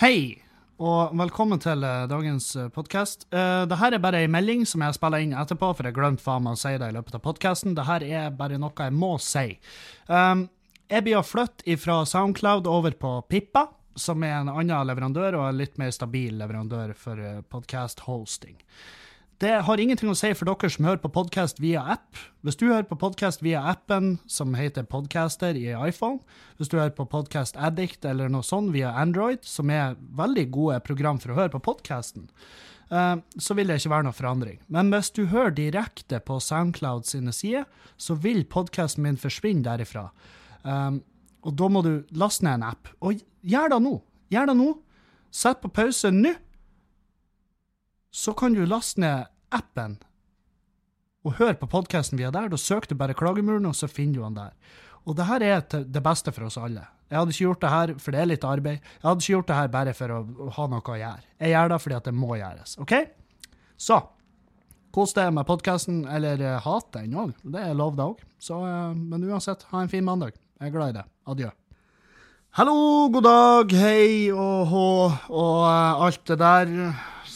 Hei, og velkommen til eh, dagens podkast. Uh, Dette er bare ei melding som jeg spiller inn etterpå, for jeg glemte faen meg å si det i løpet av podkasten. Dette er bare noe jeg må si. Um, jeg blir å flytte fra Soundcloud over på Pippa, som er en annen leverandør og en litt mer stabil leverandør for podcast hosting. Det har ingenting å si for dere som hører på podkast via app. Hvis du hører på podkast via appen som heter Podcaster i iPhone, hvis du hører på Podcast Addict eller noe sånt via Android, som er veldig gode program for å høre på podkasten, eh, så vil det ikke være noe forandring. Men hvis du hører direkte på Soundcloud sine sider, så vil podkasten min forsvinne derifra. Um, og da må du laste ned en app. Og gjør det nå! Gjør det nå! Sett på pause nå! Så kan du laste ned appen og høre på podkasten via der. Da søker du bare Klagemuren, og så finner du den der. Og det her er det beste for oss alle. Jeg hadde ikke gjort det her, for det er litt arbeid. Jeg hadde ikke gjort det her bare for å ha noe å gjøre. Jeg gjør det fordi at det må gjøres. OK? Så kos deg med podkasten, eller uh, hat den òg. Det er lov, det òg. Uh, men uansett, ha en fin mandag. Jeg er glad i det. Adjø. Hallo, god dag, hei og hå og uh, alt det der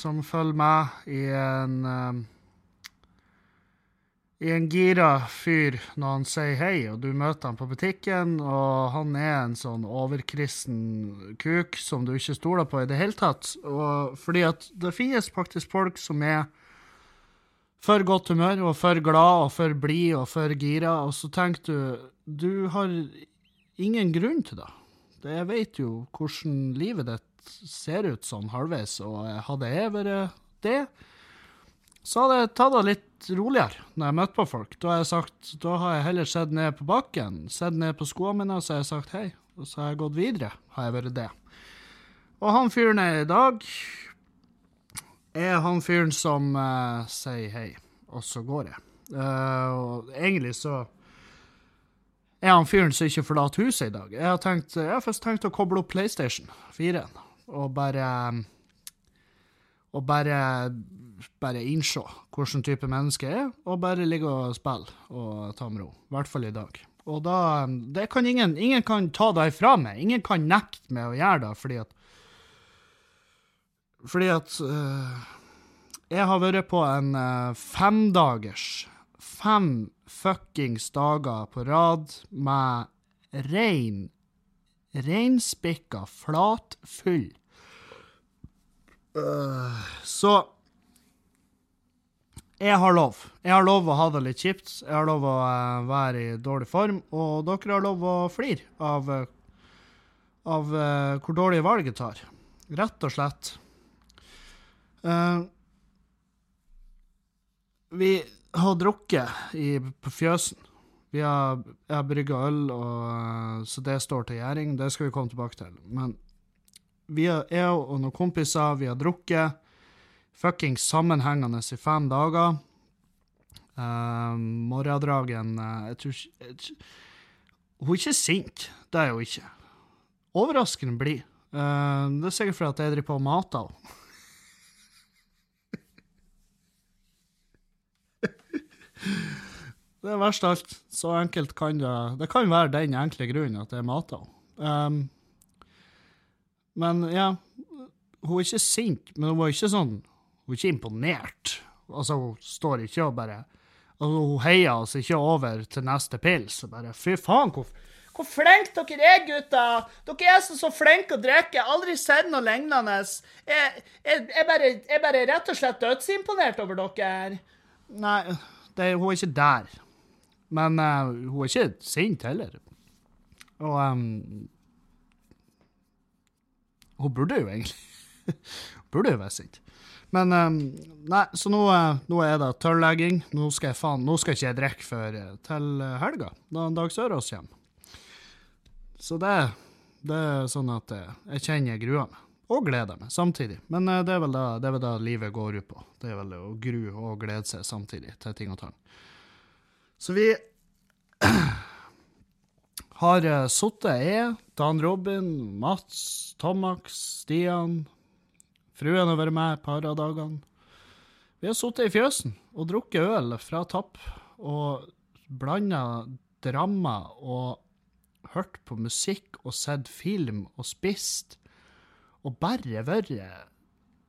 som følger med i en um, i en gira fyr når han sier hei, og du møter han på butikken, og han er en sånn overkristen kuk som du ikke stoler på i det hele tatt. Og fordi at det finnes faktisk folk som er for godt humør og for glad og for blid og for gira, og så tenker du du har ingen grunn til det. Jeg vet jo hvordan livet ditt ser ut sånn halvveis, og hadde jeg vært det, så hadde jeg tatt det litt roligere når jeg møtte på folk. Da har jeg sagt, da har jeg heller sett ned på bakken, sett ned på skoene mine, og så har jeg sagt hei. Og så har jeg gått videre, har jeg vært det. Og han fyren er i dag er han fyren som uh, sier hei, og så går jeg. Uh, og egentlig så er han fyren som ikke forlater huset i dag. Jeg har, tenkt, jeg har først tenkt å koble opp PlayStation 4 og bare Og bare, bare innse hvilken type menneske jeg er, og bare ligge og spille og ta med ro. I hvert fall i dag. Og da Det kan ingen Ingen kan ta det ifra meg. Ingen kan nekte meg å gjøre det, fordi at Fordi at uh, jeg har vært på en uh, femdagers Fem fuckings dager på rad med rein reinspikka, flatfull. Uh, så jeg har lov. Jeg har lov å ha det litt kjipt. Jeg har lov å uh, være i dårlig form. Og dere har lov å flire av, av uh, hvor dårlige valg jeg tar. Rett og slett. vi har drukket i, på fjøsen. Vi har, jeg har brygga øl, og, så det står til gjæring. Det skal vi komme tilbake til. Men vi har, jeg og noen kompiser vi har drukket fuckings sammenhengende i fem dager. Uh, morgendragen uh, Jeg tror ikke Hun er ikke sint. Det er hun ikke. Overraskende blid. Uh, det er sikkert fordi jeg driver på og mater henne. Det er verst alt. Så enkelt kan det Det kan være den enkle grunnen at det er mata um, Men ja, hun er ikke sint, men hun er ikke sånn Hun er ikke imponert. Altså, hun står ikke og bare altså, Hun heier oss ikke over til neste pils. Bare Fy faen, hvor, hvor flinke dere er, gutter! Dere er så, så flinke å drikke. Aldri sett noe lignende. Jeg, jeg, jeg, bare, jeg bare rett og slett dødsimponert over dere. Nei, det, hun er ikke der. Men uh, hun er ikke sint heller. Og um, Hun burde jo egentlig Burde jo være sint. Men um, nei, så nå, uh, nå, er det tørrlegging. Nå skal jeg faen, nå skal ikke jeg drikke før uh, til helga, da Dag Sørås kommer. Så det, det, er sånn at jeg kjenner jeg gruer meg. Og gleder meg samtidig. Men det er, vel da, det livet går ut på. Det er vel å grue og glede seg samtidig til ting og tang. Så vi har uh, sittet, jeg, Dan Robin, Mats, Tomax, Stian Fruen vært med et par av dagene. Vi har sittet i fjøsen og drukket øl fra tapp og blanda drama og hørt på musikk og sett film og spist og bare vært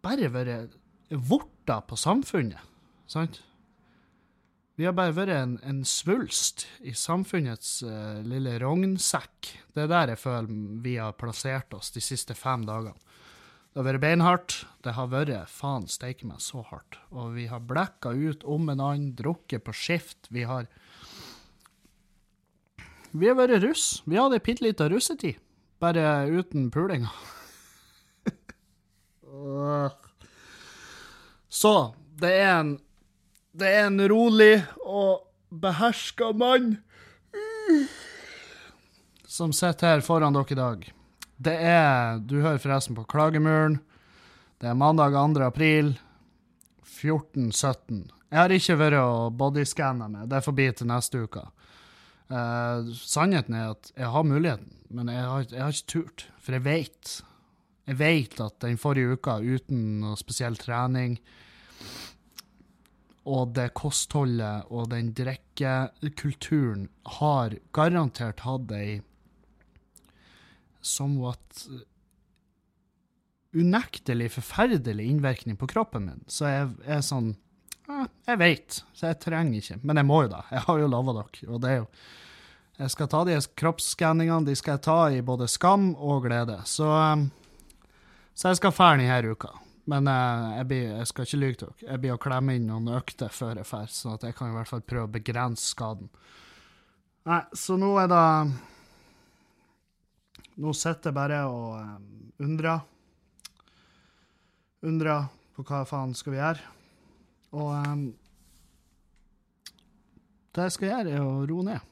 Bare vært vorter på samfunnet, sant? Vi har bare vært en, en svulst i samfunnets uh, lille rognsekk. Det er der jeg føler vi har plassert oss de siste fem dagene. Det har vært beinhardt. Det har vært faen steike meg så hardt. Og vi har blekka ut om en annen, drukket på skift. Vi har Vi har vært russ. Vi hadde ei bitte lita russetid, bare uten pulinga. Så det er en Det er en rolig og beherska mann som sitter her foran dere i dag. Det er Du hører forresten på Klagemuren. Det er mandag 2. april 14.17. Jeg har ikke vært og bodyscanna meg. Det får bli til neste uke. Eh, sannheten er at jeg har muligheten, men jeg har, jeg har ikke turt. For jeg vet jeg veit at den forrige uka, uten noe spesiell trening, og det kostholdet og den drikkekulturen har garantert hatt ei somewhat unektelig forferdelig innvirkning på kroppen min. Så jeg er sånn Jeg veit, så jeg trenger ikke. Men jeg må jo da. Jeg har jo lova dere. Og det er jo Jeg skal ta de kroppsskanningene. De skal jeg ta i både skam og glede. Så så jeg skal fære denne uka. Men uh, jeg, blir, jeg, skal ikke lyve til dere. Jeg blir å klemme inn noen økter før jeg drar, sånn at jeg kan i hvert fall prøve å begrense skaden. Nei, så nå er det Nå sitter jeg bare og um, undrer. Undrer på hva faen skal vi gjøre. Og um, det jeg skal gjøre, er å roe ned.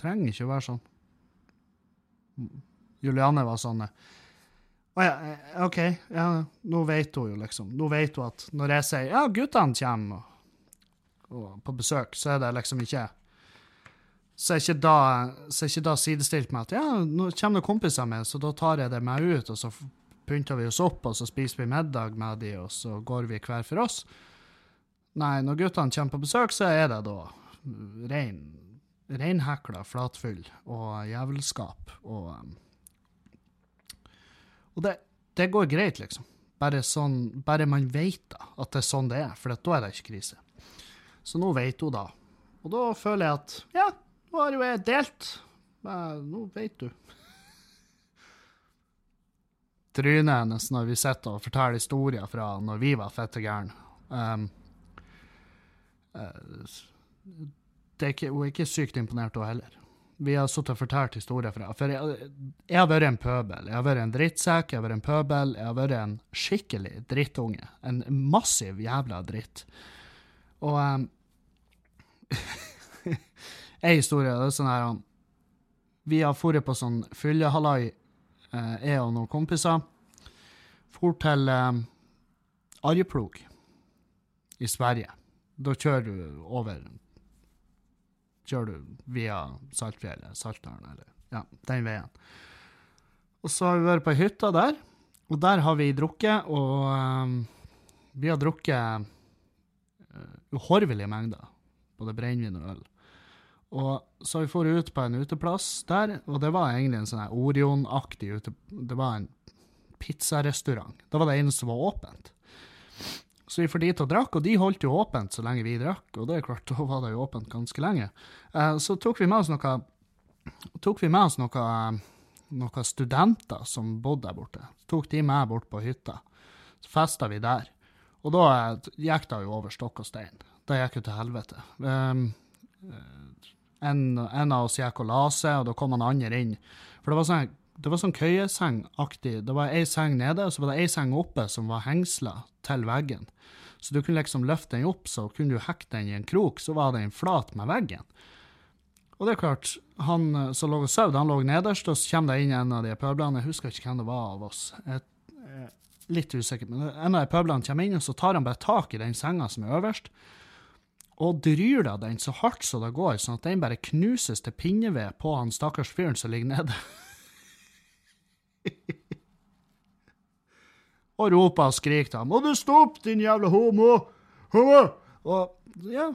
Trenger ikke å være sånn. Juliane var sånn å ja, eh, OK. Ja, nå vet hun jo, liksom. Nå vet hun at når jeg sier ja, guttene kommer og, og på besøk, så er det liksom ikke så er ikke da, så er ikke da sidestilt med at ja, nå kommer det kompiser med, så da tar jeg det med ut, og så pynter vi oss opp, og så spiser vi middag med de, og så går vi hver for oss. Nei, når guttene kommer på besøk, så er det da rein, reinhekla flatfyll og jævelskap og um, og det, det går greit, liksom. Bare, sånn, bare man vet da, at det er sånn det er, for da er det ikke krise. Så nå vet hun da. Og da føler jeg at ja, nå har jo jeg delt. Men nå vet du. Trynet hennes når vi sitter og forteller historier fra når vi var fette gærne. Um, uh, hun er ikke sykt imponert, hun heller vi har sittet og fortalt historier fra. For jeg, jeg, har vært en pøbel. Jeg har vært en drittsekk, jeg har vært en pøbel, jeg har vært en skikkelig drittunge. En massiv jævla dritt. Og um, Ei historie det er sånn her Vi har dratt på sånn fyllehallai, eh, jeg og noen kompiser. For til um, Arjeplog i Sverige. Da kjører du over kjører du via Saltfjellet, Saltdalen, eller ja, den veien. Og så har vi vært på hytta der, og der har vi drukket, og um, vi har drukket uh, uhorvelige mengder, både brennevin og øl. Og så har vi dratt ut på en uteplass der, og det var egentlig en sånn Orion-aktig ute... Det var en pizzarestaurant. Det var det eneste som var åpent. Så vi får dit og drakk, og de holdt jo åpent så lenge vi drakk, og det er klart, da var det jo åpent ganske lenge. Uh, så tok vi med oss noe tok vi med oss noe, noen studenter som bodde der borte. Så tok de med bort på hytta. Så festa vi der. Og da gikk det jo over stokk og stein. Det gikk jo til helvete. Um, en, en, av oss gikk og la seg, og da kom han andre inn. For det var sånn det var sånn køyesengaktig. Det var ei seng nede, og så var det ei seng oppe som var hengsla til veggen. Så du kunne liksom løfte den opp, så kunne du hekke den i en krok, så var den flat med veggen. Og det er klart, han eh, som lå og sov, han lå nederst, og så kommer det inn en av de pøblene, jeg husker ikke hvem det var av oss. Jeg er litt usikker, men en av de pøblene kommer inn, og så tar han bare tak i den senga som er øverst, og dryr da den så hardt som det går, sånn at den bare knuses til pinneved på han stakkars fyren som ligger nede. og roper og skriker til ham 'Må du stoppe, din jævla homo!' homo! Og ja,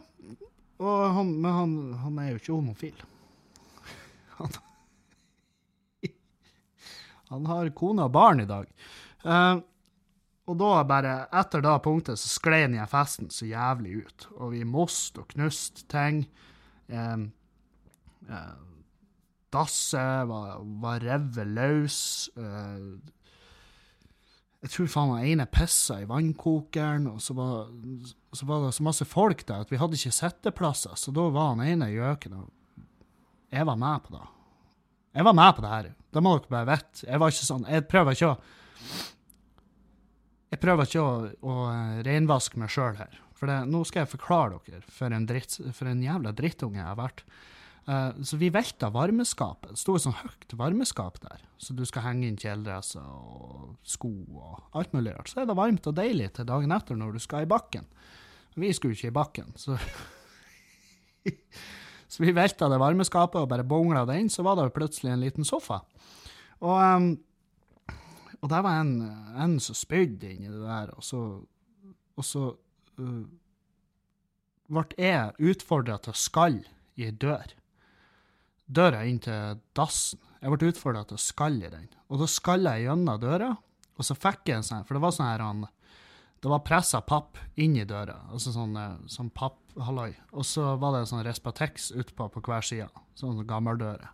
og han, men han, han er jo ikke homofil. Han, han har kone og barn i dag. Uh, og da bare, etter da punktet, så sklei den festen så jævlig ut. Og vi most og knuste ting. Eh, eh, dasset var, var revet løs. Uh, jeg tror faen den ene pissa i vannkokeren, og så var, så var, det så masse folk der at vi hadde ikke sitteplasser, så da var han ene gjøken og Jeg var med på det. Jeg var med på det her. Det må dere bare vite. Jeg var ikke sånn Jeg prøver ikke å jeg prøver ikke å, å eh, renvaske meg sjøl her. For det, nå skal jeg forklare dere for en, dritt, for en jævla drittunge jeg har vært. Uh, så vi velta varmeskapet. Det sto et sånt høyt varmeskap der, så du skal henge inn kjeledresser og sko og alt mulig rart. Så er det varmt og deilig til dagen etter når du skal i bakken. Vi skulle ikke i bakken, så Så vi velta det varmeskapet og bare bongla det inn, så var det plutselig en liten sofa. Og um, og der var en, en som spydde inni det der, og så, og så uh, ble jeg utfordra til å skalle i ei dør. Døra inn til dassen. Jeg ble utfordra til å skalle i den. Og da skalla jeg gjennom døra, og så fikk jeg en sånn For det var sånn her han Det var pressa papp inn i døra, altså sånn, eh, sånn papphalloi. Og så var det sånn Respatex utpå på hver side, sånn gammeldøre.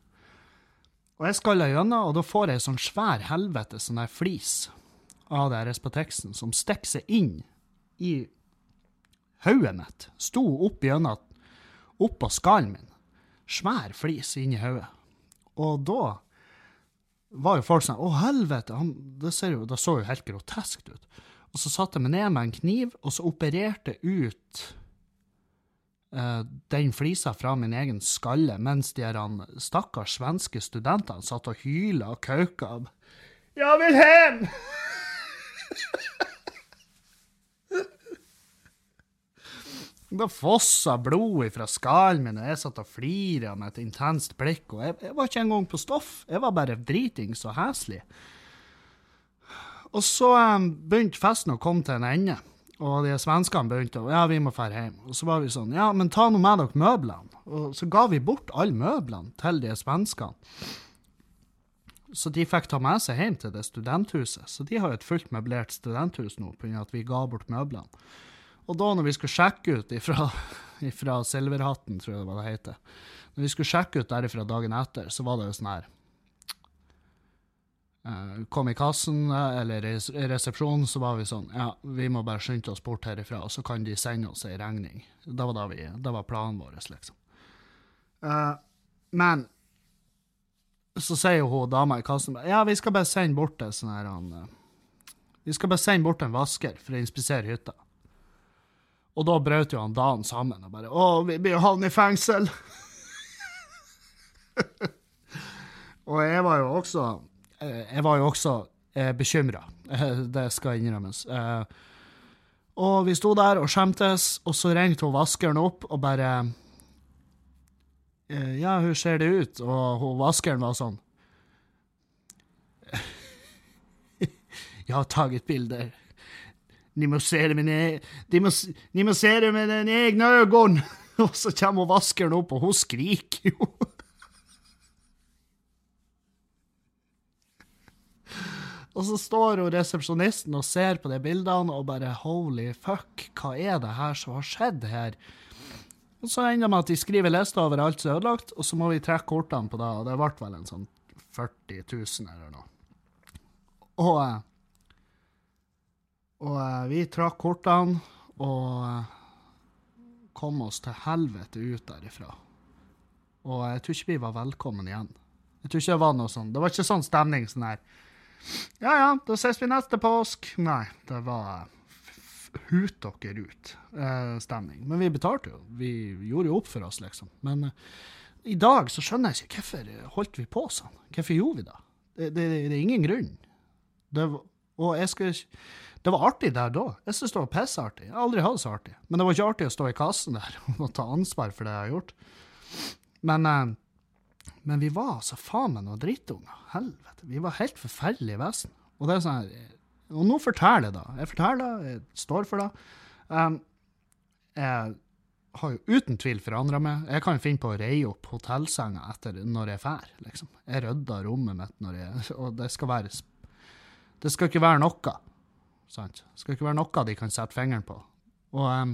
Og jeg skalla gjennom, og da får jeg sånn svær helvete sånn der flis av det Respatexen som stikker seg inn i hodet mitt. Sto opp gjennom oppå skallen min. Svær flis inni hodet. Og da var jo folk sånn Å, helvete! Han, det, jo, det, så jo helt groteskt ut. Og så satte jeg meg ned med en kniv, og så opererte jeg ut uh, den flisa fra min egen skalle, mens de her stakkars svenske studentene satt og hyla og kauka. 'Jeg vil hjem!' Da fossa blod fra skallen min, og jeg satt og flira med et intenst blikk. Og jeg, jeg, var ikke engang på stoff, jeg var bare dritings og heslig. Og så um, begynte festen å komme til en ende. Og de svenskene begynte å ja, vi må dra hjem. Og så var vi sånn, ja, men ta nå med dere møblene. Og så ga vi bort alle møblene til de svenskene. Så de fikk ta med seg hjem til det studenthuset. Så de har jo et fullt møblert studenthus nå pga. at vi ga bort møblene. Og da når vi skulle sjekke ut ifra, ifra Silverhatten, tror jeg det var det heter, når vi skulle sjekke ut derifra dagen etter, så var det jo sånn her Uh, kom i kassen uh, eller i resepsjonen, så var vi sånn Ja, vi må bare skynde oss bort herifra, og så kan de sende oss ei regning. Det var, vi, det var planen vår, liksom. Uh, men så sier hun dama i kassen ja, vi skal bare sende bort en sånn her Vi skal bare sende bort en vasker for å inspisere hytta. Og da brøt jo han Dan sammen og bare Å, vi blir jo havnet i fengsel! og jeg var jo også Eh, jeg var jo også eh, bekymra, eh, det skal innrømmes. Og vi sto der og skjemtes, og så ringte hun vaskeren opp og bare Ja, hun ser det ut? Og hun vaskeren var sånn Jeg har tatt bilder. Ni må se det med, de må, se det med den egne øynene! Og så kommer vaskeren opp, og hun skriker jo. Og så står hun resepsjonisten og ser på de bildene og bare holy fuck, hva er det her som har skjedd her? Og så ender det med at de skriver lista over alt som er ødelagt, og så må vi trekke kortene på det, og det ble vel en sånn 40 000 eller noe. Og, eh, og eh, vi trakk kortene og eh, kom oss til helvete ut derifra. Og jeg tror ikke vi var velkommen igjen. Jeg tror ikke det var noe sånn. Det var ikke sånn stemning sånn her ja ja, da ses vi neste påsk. Nei, det var hut dere ut-stemning. Eh, Men vi betalte jo. Vi gjorde jo opp for oss, liksom. Men eh, i dag så skjønner jeg ikke hvorfor holdt vi på sånn. Hvorfor gjorde vi det? Det, det, det er ingen grunn. Det, og jeg skal det var artig der da. Jeg syns det var pissartig. Jeg har aldri hatt det så artig. Men det var ikke artig å stå i kassen der og ta ansvar for det jeg har gjort. Men uh, men vi var altså faen meg noen drittunger. Helvete. Vi var helt forferdelige vesen. Og det er sånn Og nå forteller jeg da. Jeg forteller, jeg står for det. Um, jeg har jo uten tvil forandra meg. Jeg kan finne på å reie opp hotellsenga etter når jeg drar, liksom. Jeg rydder rommet mitt når jeg Og det skal være Det skal ikke være noe. Sant? Det skal ikke være noe de kan sette fingeren på. Og, um,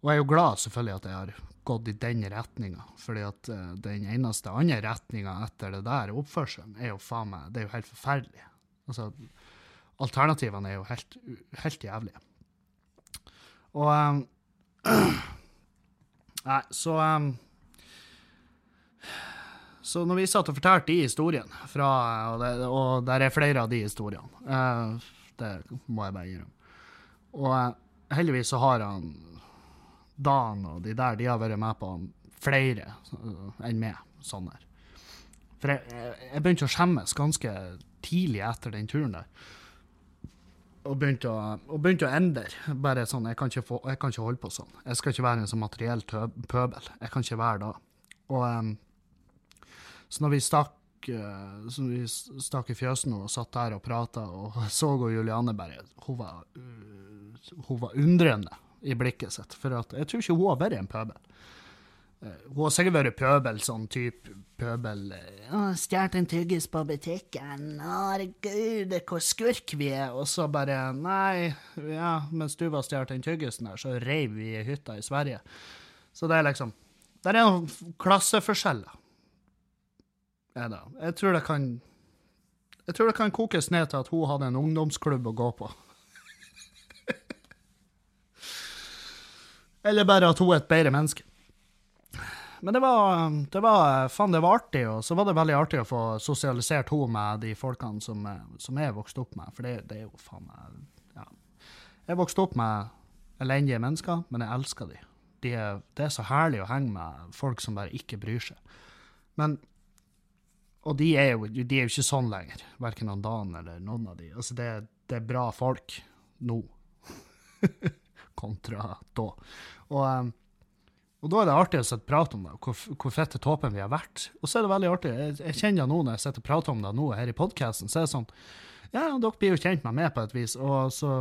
og jeg er jo glad selvfølgelig at jeg har gått i den retninga, fordi at uh, den eneste andre retninga etter det der oppførselen er jo faen meg Det er jo helt forferdelig. Altså, alternativene er jo helt, helt jævlige. Og um, Nei, så um, Så når vi satt og fortalte de historiene, fra, og, det, og der er flere av de historiene, uh, det må jeg bare innrømme. Og uh, heldigvis så har han Dan og de der, de har vært med på flere uh, enn meg, sånn der. For jeg, jeg begynte å skjemmes ganske tidlig etter den turen der og begynte å, og begynte å endre. Bare sånn, jeg kan, få, jeg kan, ikke holde på sånn. Jeg skal ikke være en sånn materiell pøbel. Jeg kan ikke være da. Og um, så når vi stakk, uh, så vi stakk i fjøsen og satt der og prata, og så og Juliane bare hun var, uh, hun var undrende i blikket sitt. For at, jeg tror ikke hun har vært en pøbel. Uh, hun har sikkert vært pøbel, sånn type pøbel 'Stjålet en tyggis på butikken. Herregud, hvor skurk vi er.' Og så bare Nei, ja, mens du var stjålet den tyggisen der, så reiv vi hytta i Sverige. Så det er liksom Der er noen klasseforskjeller. Jeg tror det kan Jeg tror det kan kokes ned til at hun hadde en ungdomsklubb å gå på. Eller bare at hun er et bedre menneske. Men det var, det var, Faen, det var artig, og så var det veldig artig å få sosialisert henne med de folkene som, som jeg vokste opp med. For det, det er jo faen meg ja. Jeg vokste opp med elendige mennesker, men jeg elsker dem. de det er så herlig å henge med folk som bare ikke bryr seg. Men Og de er jo, de er jo ikke sånn lenger, verken han Dan eller noen av de. Altså, det, det er bra folk nå, kontra da. Og um, og da er det artig å sitte og prate om det, hvor, hvor fette tåpen vi har vært. Og så er det veldig artig, jeg, jeg kjenner nå når jeg sitter og prater om det nå her i podkasten, så er det sånn Ja, dere blir jo kjent meg med på et vis, og så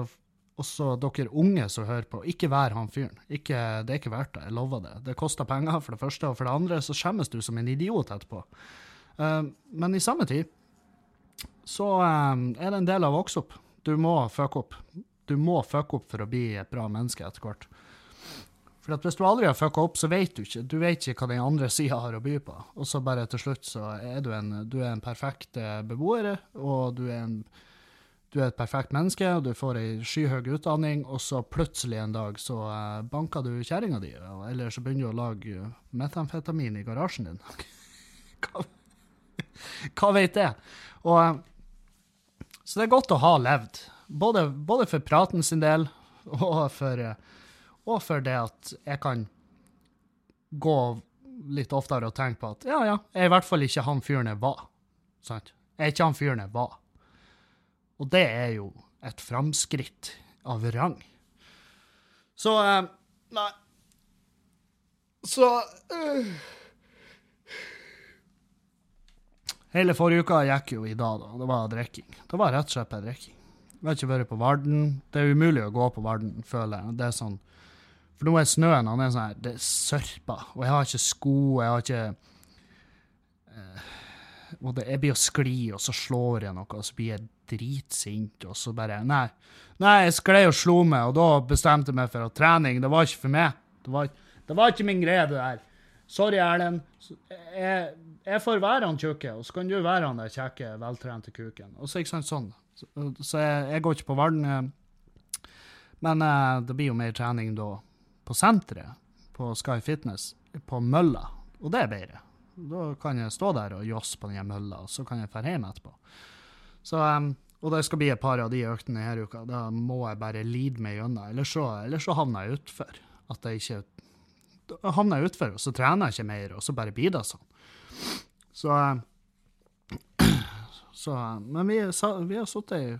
også dere unge som hører på, ikke vær han fyren. Ikke, det er ikke verdt det, jeg lover det. Det koster penger, for det første, og for det andre så skjemmes du som en idiot etterpå. Uh, men i samme tid så um, er det en del av å vokse opp. Du må fucke opp. Du må fucke opp for å bli et bra menneske etter hvert. For hvis du aldri har fucka opp, så vet du ikke du vet ikke hva den andre sida har å by på. Og så bare til slutt så er du en, du er en perfekt eh, beboer, og du er, en, du er et perfekt menneske, og du får ei skyhøy utdanning, og så plutselig en dag så banker du kjerringa di, eller så begynner du å lage metamfetamin i garasjen din. hva, veit jeg? Og, så det er godt å ha levd, både, både for praten sin del og for og for det at jeg kan gå litt oftere og tenke på at ja, ja, jeg er i hvert fall ikke han fyren jeg var. Sant? Jeg er ikke han fyren jeg var. Og det er jo et framskritt av rang. Så uh, Nei. Så uh. Hele forrige uka gikk jo i dag, da. Det var drikking. Det var rett og slett bare drikking. Jeg har ikke vært på Varden. Det er umulig å gå på Varden, føler jeg. Det er sånn for nå er snøen han er sånn her, det er sørpa, og jeg har ikke sko, jeg har ikke og det, Jeg blir å skli, og så slår jeg noe, og så blir jeg dritsint, og så bare Nei, nei jeg sklei og slo meg, og da bestemte jeg meg for at trening, det var ikke for meg. Det var, det var ikke min greie, det der. Sorry, Erlend. Jeg, jeg, får være han tjukke, og så kan du være han der kjekke, veltrente kuken. Og så ikke sant sånn. Så, så jeg, jeg, går ikke på Varden. Eh, men uh, det blir jo mer trening da på senteret på Sky Fitness på mølla, og det er bedre. Da kan jeg stå der og josse på den mølla, og så kan jeg dra hjem etterpå. Så, um, og det skal bli et par av de øktene denne uka. Da må jeg bare lide meg gjennom. Eller så, eller så havner jeg utfor. At jeg ikke havner jeg utfor, og så trener jeg ikke mer, og så bare blir det sånn. Så, um, så Men vi, vi har sittet i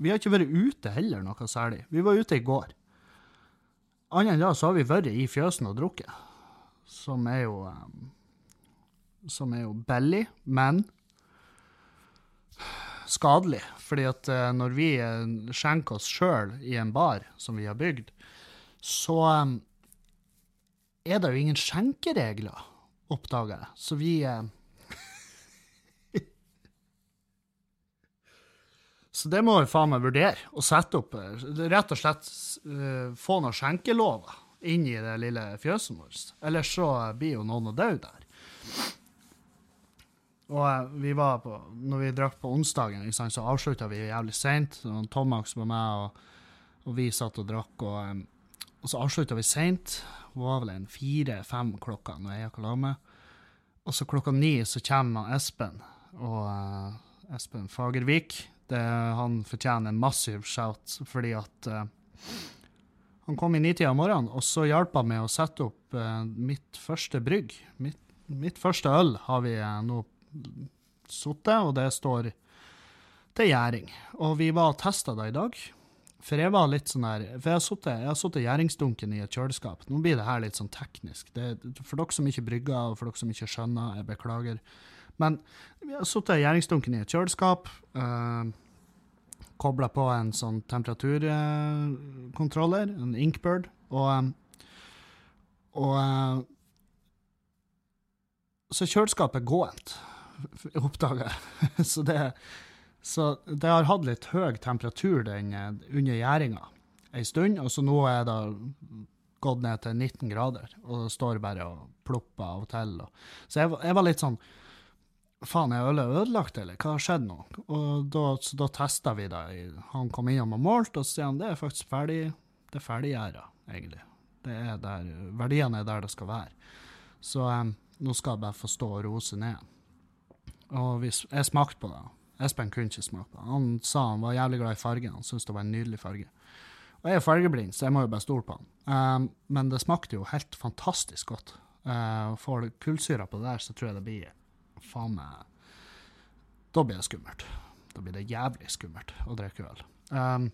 Vi har ikke vært ute heller noe særlig. Vi var ute i går. Annet enn da så har vi vært i fjøsen og drukket, som er jo um, Som er jo billig, men skadelig. Fordi at uh, når vi skjenker oss sjøl i en bar som vi har bygd, så er det jo ingen skjenkeregler, oppdager jeg. Så vi eh... Så det må vi faen meg vurdere. Å sette opp eh, Rett og slett uh, få noen skjenkelover inn i det lille fjøset vårt. Ellers så blir jo noen å dø der. Og uh, vi var på Når vi drakk på onsdagen, så avslutta vi jævlig seint. Tomax med, og, og, vi satt og drakk. Og, um, og så avslutta vi seint. Var vel en fire-fem klokka når jeg gikk og la meg. Og så klokka ni så kommer Espen, og uh, Espen Fagervik det, han fortjener en massiv shout, fordi at uh, han kom i nitida om morgenen, og så hjalp han med å sette opp uh, mitt første brygg. Mitt, mitt, første øl har vi nå sittet, og det står til gjæring. Og vi var og testa det i dag. For jeg var litt sånn her, for jeg har sittet gjæringsdunken i et kjøleskap. Nå blir det her litt sånn teknisk. Det, for dere som ikke brygger, og for dere som ikke skjønner, jeg beklager. Men vi har sittet gjæringsdunken i et kjøleskap. Eh, Kobla på en sånn temperaturkontroller, en Inkbird, og, eh, og eh, Så kjøleskapet gåent, oppdaga jeg. så, det, så det har hatt litt høy temperatur den, under gjæringa ei stund, og så nå er det gått ned til 19 grader, og det står bare og plopper av og til. Så jeg, jeg var litt sånn Faen, er ølet ødelagt, eller hva har skjedd nå? Og da, så da testa vi det. Han kom innom og målte, og så sier han det er faktisk ferdig det er ferdiggjæra, egentlig. Det er der, verdiene er der det skal være. Så um, nå skal jeg bare få stå og rose ned. Og vi, jeg smakte på det. Espen kunne ikke smake på den. Han sa han var jævlig glad i fargen. Han syntes det var en nydelig farge. Og jeg er fargeblind, så jeg må jo bare stole på han. Um, men det smakte jo helt fantastisk godt. Uh, får du kullsyra på det der, så tror jeg det blir faen meg Da blir det skummelt. Da blir det jævlig skummelt å drikke øl. Um,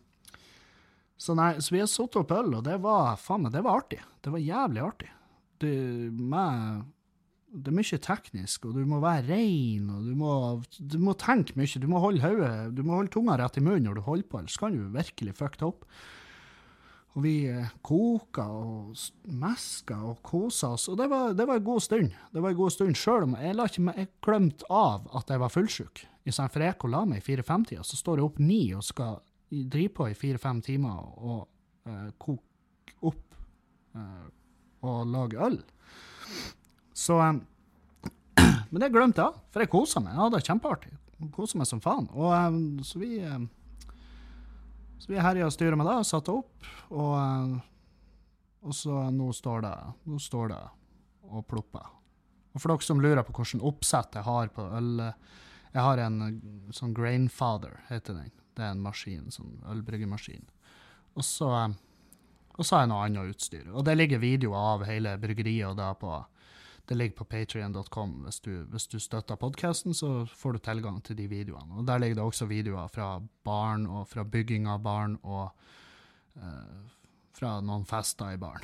så nei, så vi har satt opp øl, og det var faen meg, det var artig. Det var jævlig artig. Du, med, det er mye teknisk, og du må være rein, og du må, du må tenke mye. Du må holde hodet Du må holde tunga rett i munnen når du holder på, ellers kan du virkelig fucke det opp. Og vi eh, koka og meska og kosa oss, og det var, det var en god stund. Det var en god stund, Sjøl om jeg, la ikke, jeg glemte av at jeg var fullsjuk. Istedenfor jeg og la meg i fire-fem-tida, så står jeg opp ni og skal drive på i fire-fem timer og uh, koke opp uh, og lage øl. Så Men det glemte jeg, for jeg kosa meg. Jeg hadde det kjempeartig. Kosa meg som faen. Og så vi så vi herja og styra med det, satte opp, og, og så nå står det nå står det og plopper. Og for dere som lurer på hvilket oppsett jeg har på øl Jeg har en sånn Grainfather, heter den. Det er en maskin, sånn ølbryggemaskin. Og så, og så har jeg noe annet utstyr. Og det ligger videoer av hele bryggeriet og da på det ligger på patrion.com. Hvis, hvis, du støtter podkasten, så får du tilgang til de videoene. Og Der ligger det også videoer fra barn, og fra bygging av barn, og uh, fra noen fester i baren.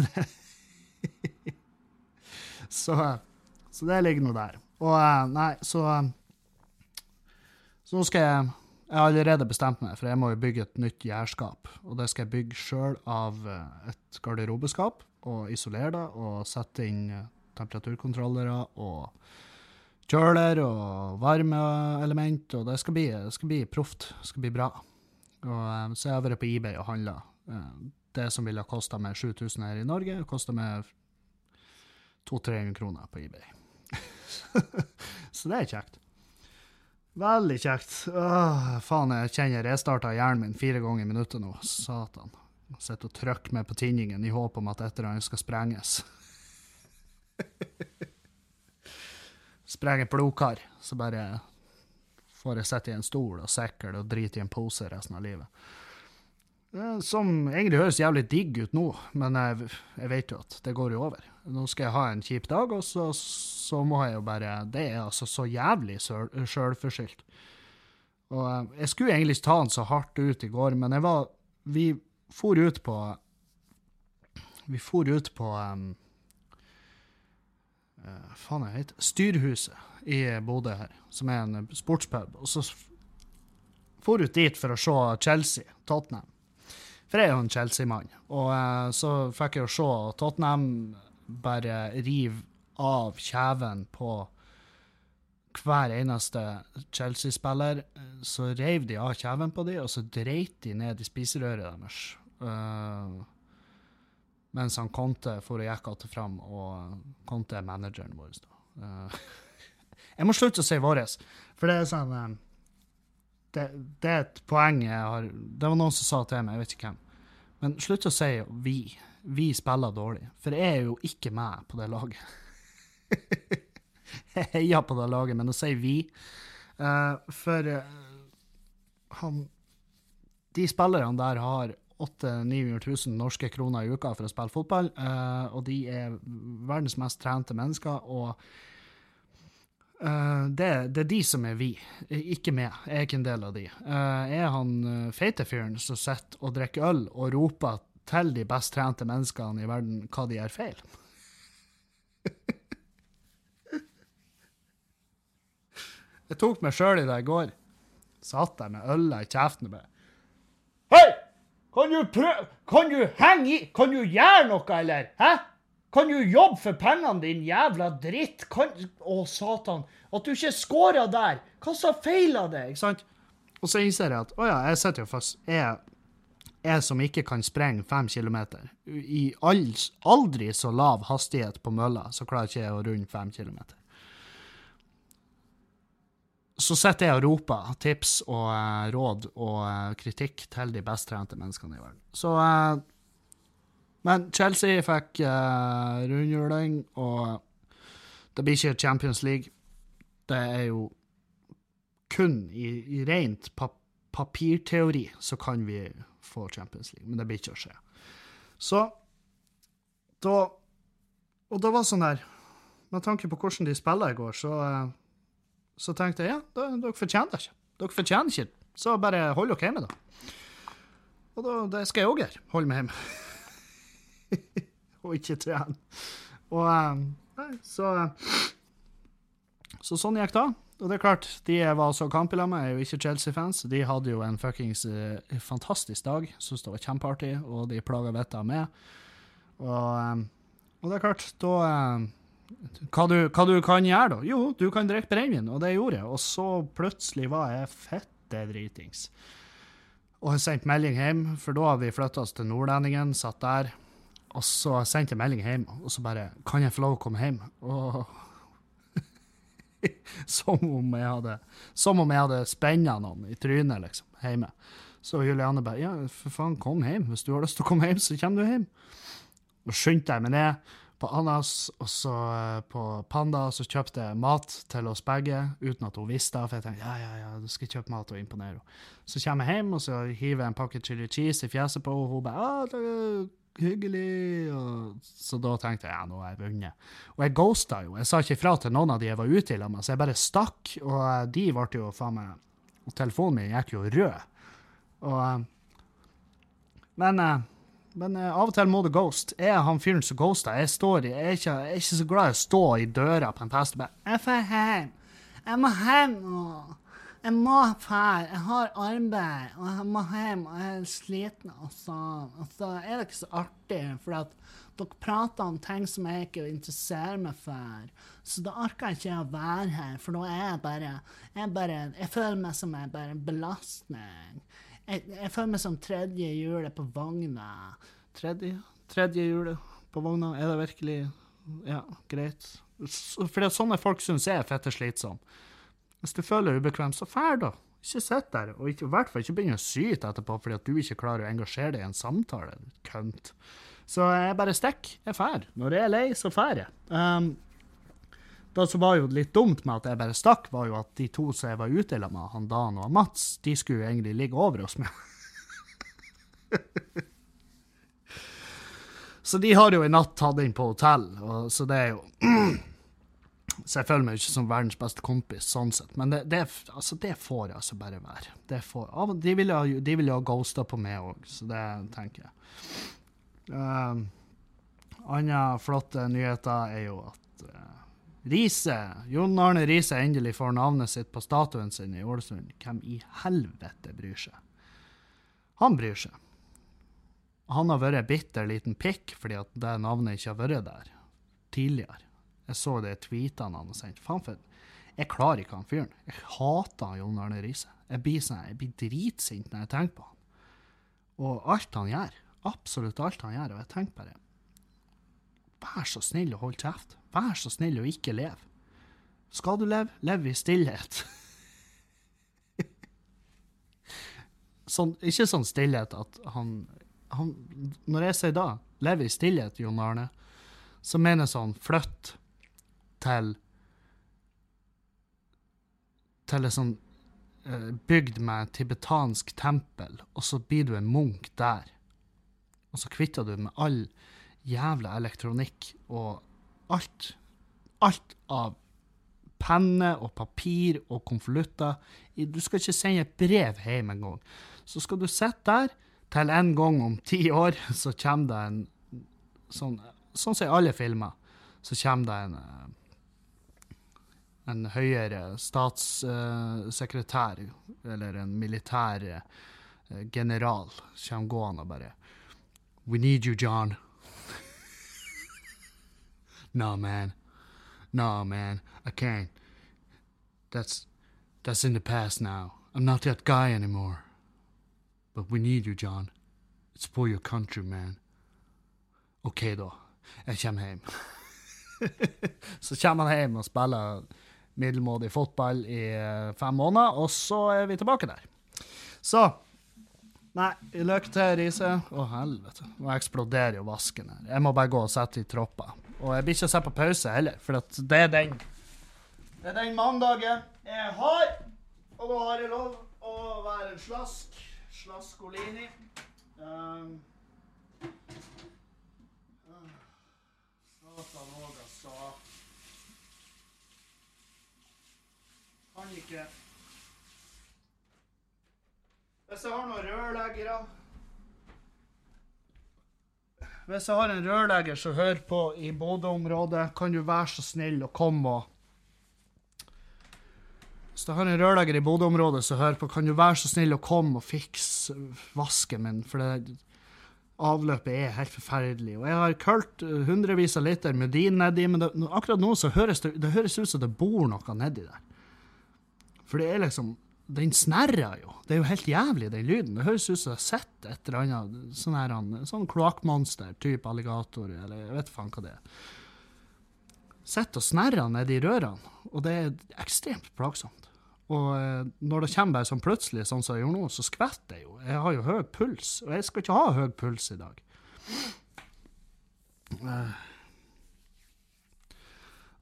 så, så, det ligger nå der. Og uh, nei, så Så nå skal jeg Jeg har allerede bestemt meg, for jeg må jo bygge et nytt gjærskap. Og det skal jeg bygge sjøl av eh, et garderobeskap, og isolere det, og sette inn temperaturkontrollere og kjøler og varmeelement, og det skal bli, skal bli proft. Det skal bli bra. Og, eh, så jeg har vært på eBay og handla. Eh, det som ville ha kosta meg 7000 her i Norge, kosta meg 200-300 kroner på eBay. så det er kjekt. Veldig kjekt. Åh, faen, jeg kjenner jeg restarta hjernen min fire ganger i minuttet nå. Satan. Sitter og trykker meg på tinningen i håp om at et eller annet skal sprenges. Sprenger blodkar, så bare får jeg sitte i en stol og sikle og drite i en pose resten av livet. Som egentlig høres jævlig digg ut nå, men jeg, jeg vet jo at det går jo over. Nå skal jeg ha en kjip dag, og så, så må jeg jo bare Det er altså så jævlig sjølforskyldt. Og eh, jeg skulle egentlig ta den så hardt ut i går, men jeg var Vi for ut på Vi for ut på um, uh, faen jeg heter, Styrhuset i Bodø her, som er en sportspub. Og så for ut dit for å se Chelsea, Tottenham. For jeg er jo en Chelsea-mann. Og uh, så fikk jeg å se Tottenham bare rive av kjeven på hver eneste Chelsea-spiller, så reiv de av kjeven på dem, og så dreit de ned i spiserøret deres. Uh, mens han Conte for å gikk att fram, og Conte er manageren vår. Uh, jeg må slutte å si våres, for det er sånn uh, det, det, er et poeng jeg har Det var noen som sa til meg, jeg vet ikke hvem. Men slutt å si vi. Vi spiller dårlig. For jeg er jo ikke med på det laget. jeg heier på det laget, men å si vi uh, For han De spillerne der har 800 900 000 norske kroner i uka for å spille fotball, uh, og de er verdens mest trente mennesker. og Uh, det, det, er de som er vi, ikke meg. Jeg er ikke en del av de. Uh, er han uh, feite fyren som sitter og drikker øl og roper til de best trente menneskene i verden hva de gjør feil? jeg tok meg sjøl i det i går. Satt der med øla i kjeften og bare Hei! Kan du prøve Kan du henge i Kan du gjøre noe, eller? Hæ? Kan du jobbe for pengene, din jævla dritt? Kan... Å, satan. At du ikke scora der! Hva som feiler det? Ikke sant? Og så innser jeg at å ja, jeg sitter jo fast. Jeg, jeg som ikke kan sprenge fem kilometer. I aldri så lav hastighet på mølla, så klarer ikke jeg å runde fem kilometer. Så sitter jeg og roper tips og uh, råd og uh, kritikk til de best trente menneskene i verden. Så uh, men Chelsea fikk uh, rundhjuling, og det blir ikke Champions League. Det er jo kun i, i rent pap papirteori så kan vi få Champions League, men det blir ikke å skje. Så da Og det var sånn her Med tanke på hvordan de spiller i går, så, så tenkte jeg ja, dere fortjener det ikke. Dere fortjener ikke Så bare hold dere hjemme, da. Og da, det skal jeg òg gjøre. Holde meg hjemme. og ikke trene. Og um, nei, så Så sånn gikk det. Og det er klart, de jeg var så kamp lag med, er jo ikke Chelsea-fans. De hadde jo en fuckings uh, fantastisk dag. Syntes det var kjempeartig, og de plaga vettet av meg. Og, um, og, det er klart, da um, hva, du, hva du kan gjøre, da? Jo, du kan drikke brennevin, og det gjorde jeg. Og så plutselig var jeg fette dritings. Og jeg sendte melding hjem, for da hadde vi flytta oss til Nordlendingen, satt der. Og så sendte jeg melding hjem, og så bare 'Kan jeg få lov å komme hjem?' Og som om jeg hadde Som om jeg hadde spenna noen i trynet, liksom, hjemme. Så Juliane bare 'Ja, for faen, kom hjem. Hvis du har lyst til å komme hjem, så kommer du hjem.' Og skyndte jeg meg ned på Annas, og så eh, på Panda, så kjøpte jeg mat til oss begge, uten at hun visste. For jeg tenkte ja, ja, ja, du skal kjøpe mat og imponere henne. Så kommer jeg hjem, og så hiver jeg en pakke chili cheese i fjeset på henne, og hun bare ah, hyggelig. Og, så da tenkte jeg ja, nå har jeg vunnet. Og jeg ghosta jo. Jeg sa ikke ifra til noen av de jeg var ute i lag med, så jeg bare stakk. Og eh, de ble jo faen meg telefonen min gikk jo rød. Og eh, Men, eh, av og til må du ghost. Er han fyren som ghoster. Jeg, står, jeg, er ikke, jeg er ikke så glad i å stå i døra på en fest og bare 'Jeg drar hjem. Jeg må hjem nå.' Jeg må fære. Jeg har arbeid, og jeg må hjem, og jeg er sliten. Og sånn.' og så er det ikke så artig, for at dere prater om ting som jeg ikke interesserer meg for. Så da orker jeg ikke å være her, for da er jeg bare Jeg, bare, jeg føler meg som en belastning. Jeg, jeg, føler meg som tredje hjulet på vogna. Tredje? Tredje hjulet på vogna? Er det virkelig Ja, greit. For sånne folk syns jeg er fette slitsomme. Hvis du føler deg ubekvem, så fær, da. Ikke sitt der, og i hvert fall ikke begynne å syte etterpå fordi at du ikke klarer å engasjere deg i en samtale. Kønt. Så jeg bare stikker. Jeg fær. Når jeg er lei, så fær jeg. Um, det som var jo litt dumt med at jeg bare stakk, var jo at de to som jeg var ute med, han Dan og Mats, de skulle jo egentlig ligge over oss med. så de har jo i natt tatt inn på hotell, og, så det er jo Så jeg føler meg ikke som verdens beste kompis, sånn sett. Men det, det, altså, det får altså bare være. Får, de ville jo de vil ha ghosta på meg òg, så det tenker jeg. Uh, Andre flotte nyheter er jo at uh, Riise, Jon Arne Riise endelig får navnet sitt på statuen sin i Ålesund. Hvem i helvete bryr seg? Han bryr seg. Han har vært bitter liten pikk fordi at det navnet ikke har vært der tidligere. Jeg så det i tweetene han har sendt. Faen for Jeg klarer ikke han fyren. Jeg hater Jon Arne Riise. Jeg blir, sånn, jeg blir dritsint når jeg tenker på han. Og alt han gjør. Absolutt alt han gjør. Og jeg tenker bare Vær så snill å holde kjeft. Vær så snill å ikke leve. Skal du leve, lev i stillhet. sånn, ikke sånn stillhet at han, han Når jeg sier da, lev i stillhet, Jon Arne, så mener jeg sånn flytt til Til en sånn eh, bygd med tibetansk tempel, og så blir du en munk der. Og så kvitter du med all jævla elektronikk og alt. Alt av penne og papir og konvolutter. Du skal ikke sende et brev hjem engang. Så skal du sitte der til en gang om ti år, så kommer det en sånn Sånn som i alle filmer, så kommer det en eh, en høyere statssekretær eller en militær eh, general kommer gående og bare We need you, John. No, man. No, man. I can't. That's that's in the past now. I'm not that guy anymore. But we need you, John. It's for your country, man. OK, da. Jeg kommer hjem. så kommer han hjem og spiller middelmådig fotball i eh, fem måneder, og så er vi tilbake der. Så Nei, lykke til, Riise. Å, helvete. Nå eksploderer jo vasken her. Jeg må bare gå og sette i troppa. Og jeg blir ikke å se på pause heller, for det er den Det er den mandagen jeg har. Og da har jeg lov å være en slask. Slaskolini. Um, Satan òg, altså. Kan ikke Hvis jeg har noen rørleggere Hvis jeg har en rørlegger som hører på i Bodø-området, kan du være så snill å komme og Hvis jeg har en rørlegger i Bodø-området som hører på, kan du være så snill å komme og fikse vasken min, for det avløpet er helt forferdelig. Og jeg har kølt hundrevis av liter Mudin nedi, men det, akkurat nå så høres det, det høres ut som det bor noe nedi der. For det er liksom Den snerrer jo. Det er jo helt jævlig, den lyden. Det høres ut som jeg har sett et eller annet sånn her, sånn kloakkmonster, type alligator, eller jeg vet faen hva det er. Sitter og snerrer nedi rørene, og det er ekstremt plagsomt. Og eh, når det kommer bare sånn plutselig, sånn som jeg gjør nå, så skvetter jeg jo. Jeg har jo høy puls, og jeg skal ikke ha høy puls i dag. Uh,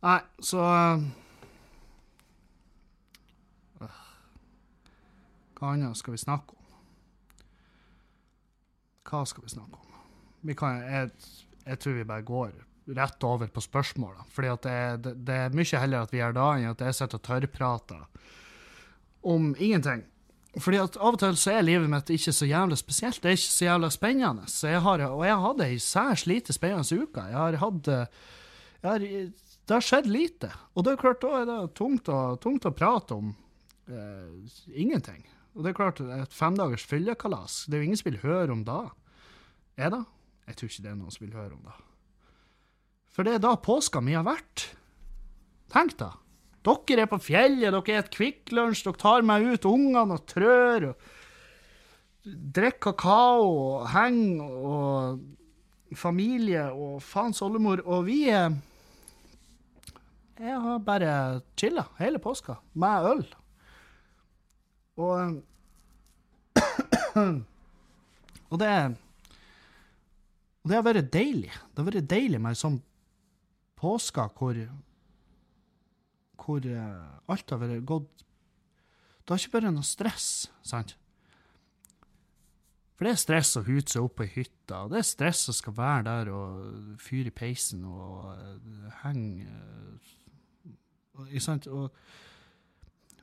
nei, så Hva annet skal vi snakke om? Hva skal vi snakke om? Vi kan, jeg, jeg tror vi bare går rett over på spørsmåla. Fordi det, det, det, er mye heller at vi gjør da, enn at jeg sitter og tørrprater om ingenting. Fordi at Av og til så er livet mitt ikke så jævlig spesielt. Det er ikke så jævlig spennende. Så jeg har, og jeg hadde ei særs lite spennende uke. Jeg har hatt jeg har, Det har skjedd lite. Og det er klart, da er det tungt å, tungt å prate om eh, ingenting. Og det er klart, et femdagers fyllekalas, det er jo ingen som vil høre om da. Er det? Jeg tror ikke det er noen som vil høre om det. For det er da påska mi har vært. Tenk da. Dere er på fjellet, dere et Kvikk Lunsj, dere tar meg ut ungene og trør. og Drikker kakao og henger og familie og faens oldemor. Og vi er Jeg har bare chilla hele påska med øl. Og Og det Og det har vært deilig. Det har vært deilig med ei sånn påske hvor hvor uh, alt har vært gått Det har ikke vært noe stress, sant? For det er stress å hute seg opp på og det er stress å skal være der og fyre i peisen og uh, henge Ikke sant? Og,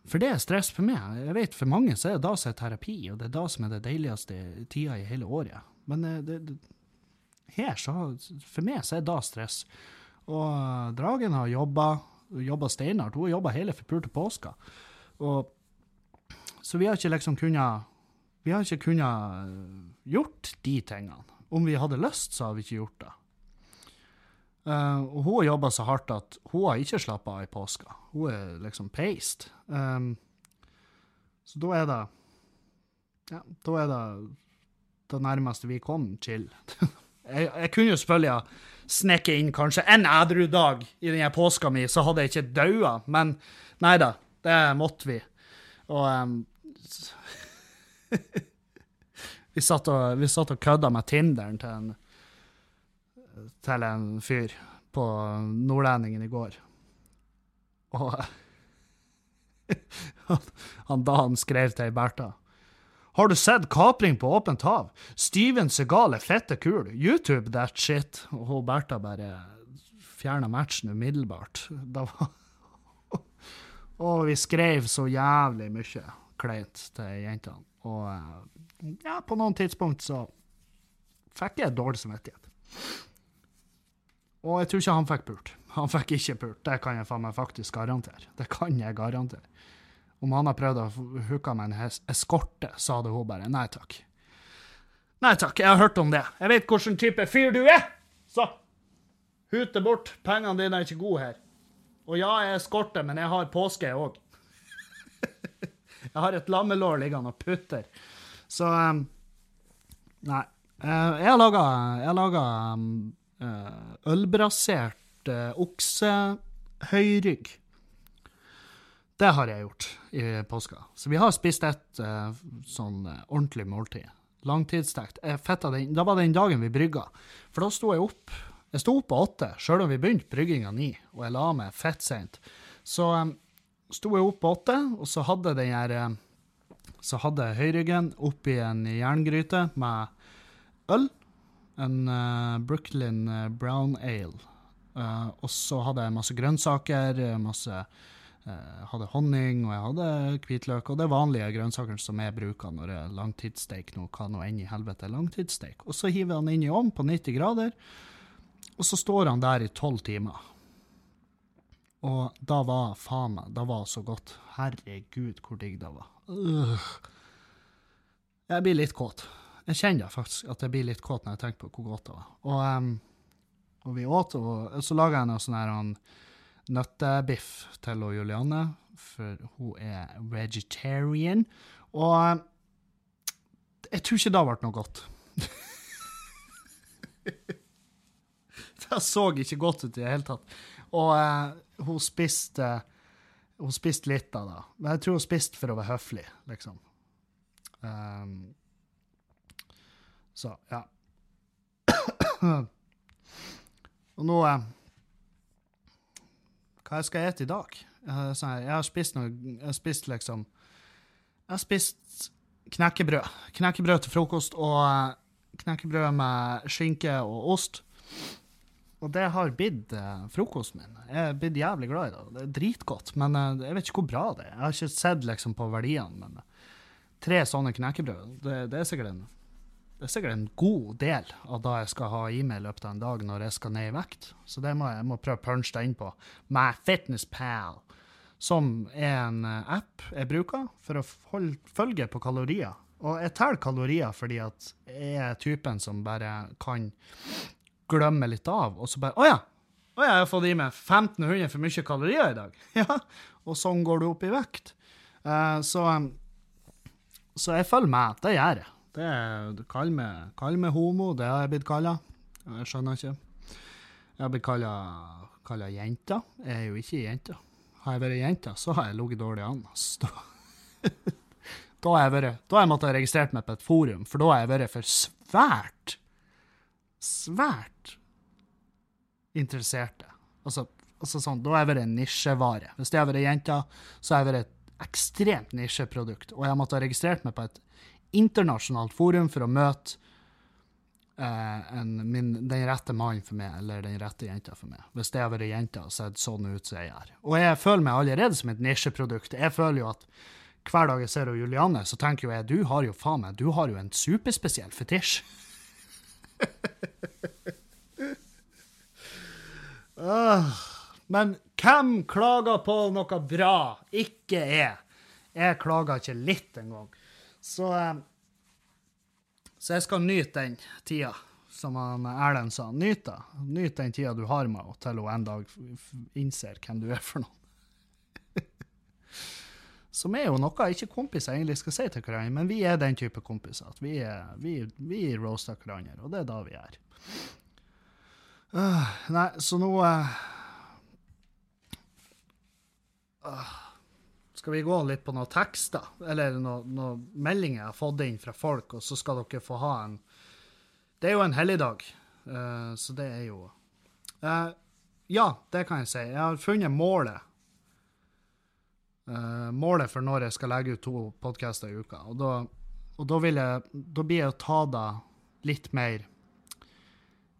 for det er stress for meg. Jeg vet For mange så er det da som er terapi, og det er da som er det deiligste tida i hele året. Men det, det, her, så For meg så er det da stress. Og Dragen har jobba jobba steinhardt. Hun har jobba hele forpulte påska. Og, så vi har ikke liksom kunnet Vi har ikke kunnet gjort de tingene. Om vi hadde lyst, så har vi ikke gjort det. Eh, og hun har jobba så hardt at hun har ikke slappa av i påska. Hun er liksom peist. Um, så da er det Ja, da er det det nærmeste vi kom chill. jeg, jeg kunne jo selvfølgelig ha sneket inn kanskje en edru dag i denne påska mi, så hadde jeg ikke daua, men nei da, det måtte vi. Og um, vi, satt og, vi satt og kødda med Tinderen til en, til en fyr på Nordlendingen i går. Og han, da han skrev til Bertha har du sett Kapring på åpent hav? Steven Segal er fette kul. YouTube that shit. Og Bertha bare fjerna matchen umiddelbart. Og vi skrev så jævlig mye kleint til jentene. Og eh, ja, på noen tidspunkt så fikk jeg dårlig samvittighet. Og jeg tror ikke han fikk pult. Han fikk ikke pult, det kan jeg faen meg faktisk garantere. Det kan jeg garantere. Om han har prøvd å hooke med en eskorte, så hadde hun bare nei takk. Nei takk, jeg har hørt om det. Jeg vet hvilken type fyr du er! Så hute bort. Pengene dine er ikke gode her. Og ja, jeg er eskorte, men jeg har påske òg. jeg har et lammelår liggende og putter. Så um, Nei. Uh, jeg har laga, um, uh, ølbrasert uh, oksehøyrygg. Det har jeg gjort i påska. Så vi har spist et uh, sånn ordentlig måltid. Langtidsstekt. Da var den dagen vi brygga. For da sto jeg opp. Jeg sto opp på åtte, sjøl om vi begynte brygginga ni, og jeg la meg fett seint. Så um, sto jeg opp på åtte, og så hadde den her uh, Så hadde jeg høyryggen oppi en jerngryte med øl. En Brooklyn Brown Ale. og så hadde jeg masse grønnsaker, masse eh, hadde honning, og jeg hadde hvitløk, og det vanlige grønnsakene som jeg bruker når jeg langtidssteik noe, hva nå enn i helvete langtidssteik. Og så hiver han inn i ovnen på 90 grader, og så står han der i tolv timer. Og da var faen meg da var så godt. Herregud, hvor digg det var. Uh. Jeg blir litt kåt. Jeg kjenner faktisk at jeg blir litt kåt når jeg tenker på hvor godt det var. Og, um, og vi åt, og så laga jeg noe sånn her nøttebiff til Julianne, for hun er vegetarian. Og jeg tror ikke det ble noe godt. det så ikke godt ut i det hele tatt. Og uh, hun spiste hun spiste litt av det. Men jeg tror hun spiste for å være høflig, liksom. Um, så, ja. Og nå eh, hva jeg skal ete i dag. Sånn jeg har spist noe Jeg har spist liksom Jeg har spist knekkebrød. Knekkebrød til frokost og eh, knekkebrød med skinke og ost. Og det har blitt eh, frokosten min. Jeg er blitt jævlig glad i det. Det er dritgodt, men eh, jeg vet ikke hvor bra det er. Jeg har ikke sett liksom på verdiene, men eh, tre sånne knekkebrød, det, det er sikkert en det er sikkert en god del av det jeg skal ha i meg i løpet av en dag når jeg skal ned i vekt. Så det må jeg, jeg må prøve å punche det inn på My Fitness Pal, som er en eh, app jeg bruker for å holde, følge på kalorier. Og jeg teller kalorier fordi at jeg er typen som bare kan glemme litt av, og så bare Å ja! Å ja, jeg har fått i meg 1500 for mye kalorier i dag. Ja, og sånn går du opp i vekt. Uh, så, så jeg følger med. Det gjør jeg. Det Kall meg, homo, det har jeg blitt kalla. Jeg skjønner ikke. Jeg har blitt kalla jenta. Jeg er jo ikke jenta. Har jeg vært jenta, så har jeg ligget dårlig an. Da, da har jeg vært, da har jeg måttet registrert meg på et forum, for da har jeg vært for svært, svært interesserte. Altså, altså sånn, da har jeg vært en nisjevare. Hvis jeg har vært jenta, så har jeg vært et ekstremt nisjeprodukt, og jeg måtte ha registrert meg på et internasjonalt forum for å møte eh, en, min, den rette mannen for meg, eller den rette jenta for meg. Hvis det har vært jenta og sett sånn ut som jeg gjør. Og jeg føler meg allerede som et nisjeprodukt. Jeg føler jo at hver dag jeg ser Julianne, så tenker jeg du har jo faen meg, du har jo en superspesiell fetisj. uh, men hvem klager på noe bra? Ikke jeg. Jeg klager ikke litt engang. Så, eh, så jeg skal nyte den tida som han Erlend sa, nyt da. Nyt den tida du har med henne, til hun en dag innser hvem du er for noen. Som er jo noe ikke kompiser egentlig skal si til hverandre, men vi er den type kompiser. at Vi, er, vi, vi roaster hverandre, og det er da vi er. Uh, nei, så nå uh, uh, Skal vi gå litt på noen tekster, eller noen noen meldinger jeg har fått inn fra folk, og så skal dere få ha en Det er jo en helligdag, så det er jo Ja, det kan jeg si. Jeg har funnet målet uh, målet for når jeg skal legge ut to podkaster i uka. Og da, og da, jeg, da blir jeg å ta det litt mer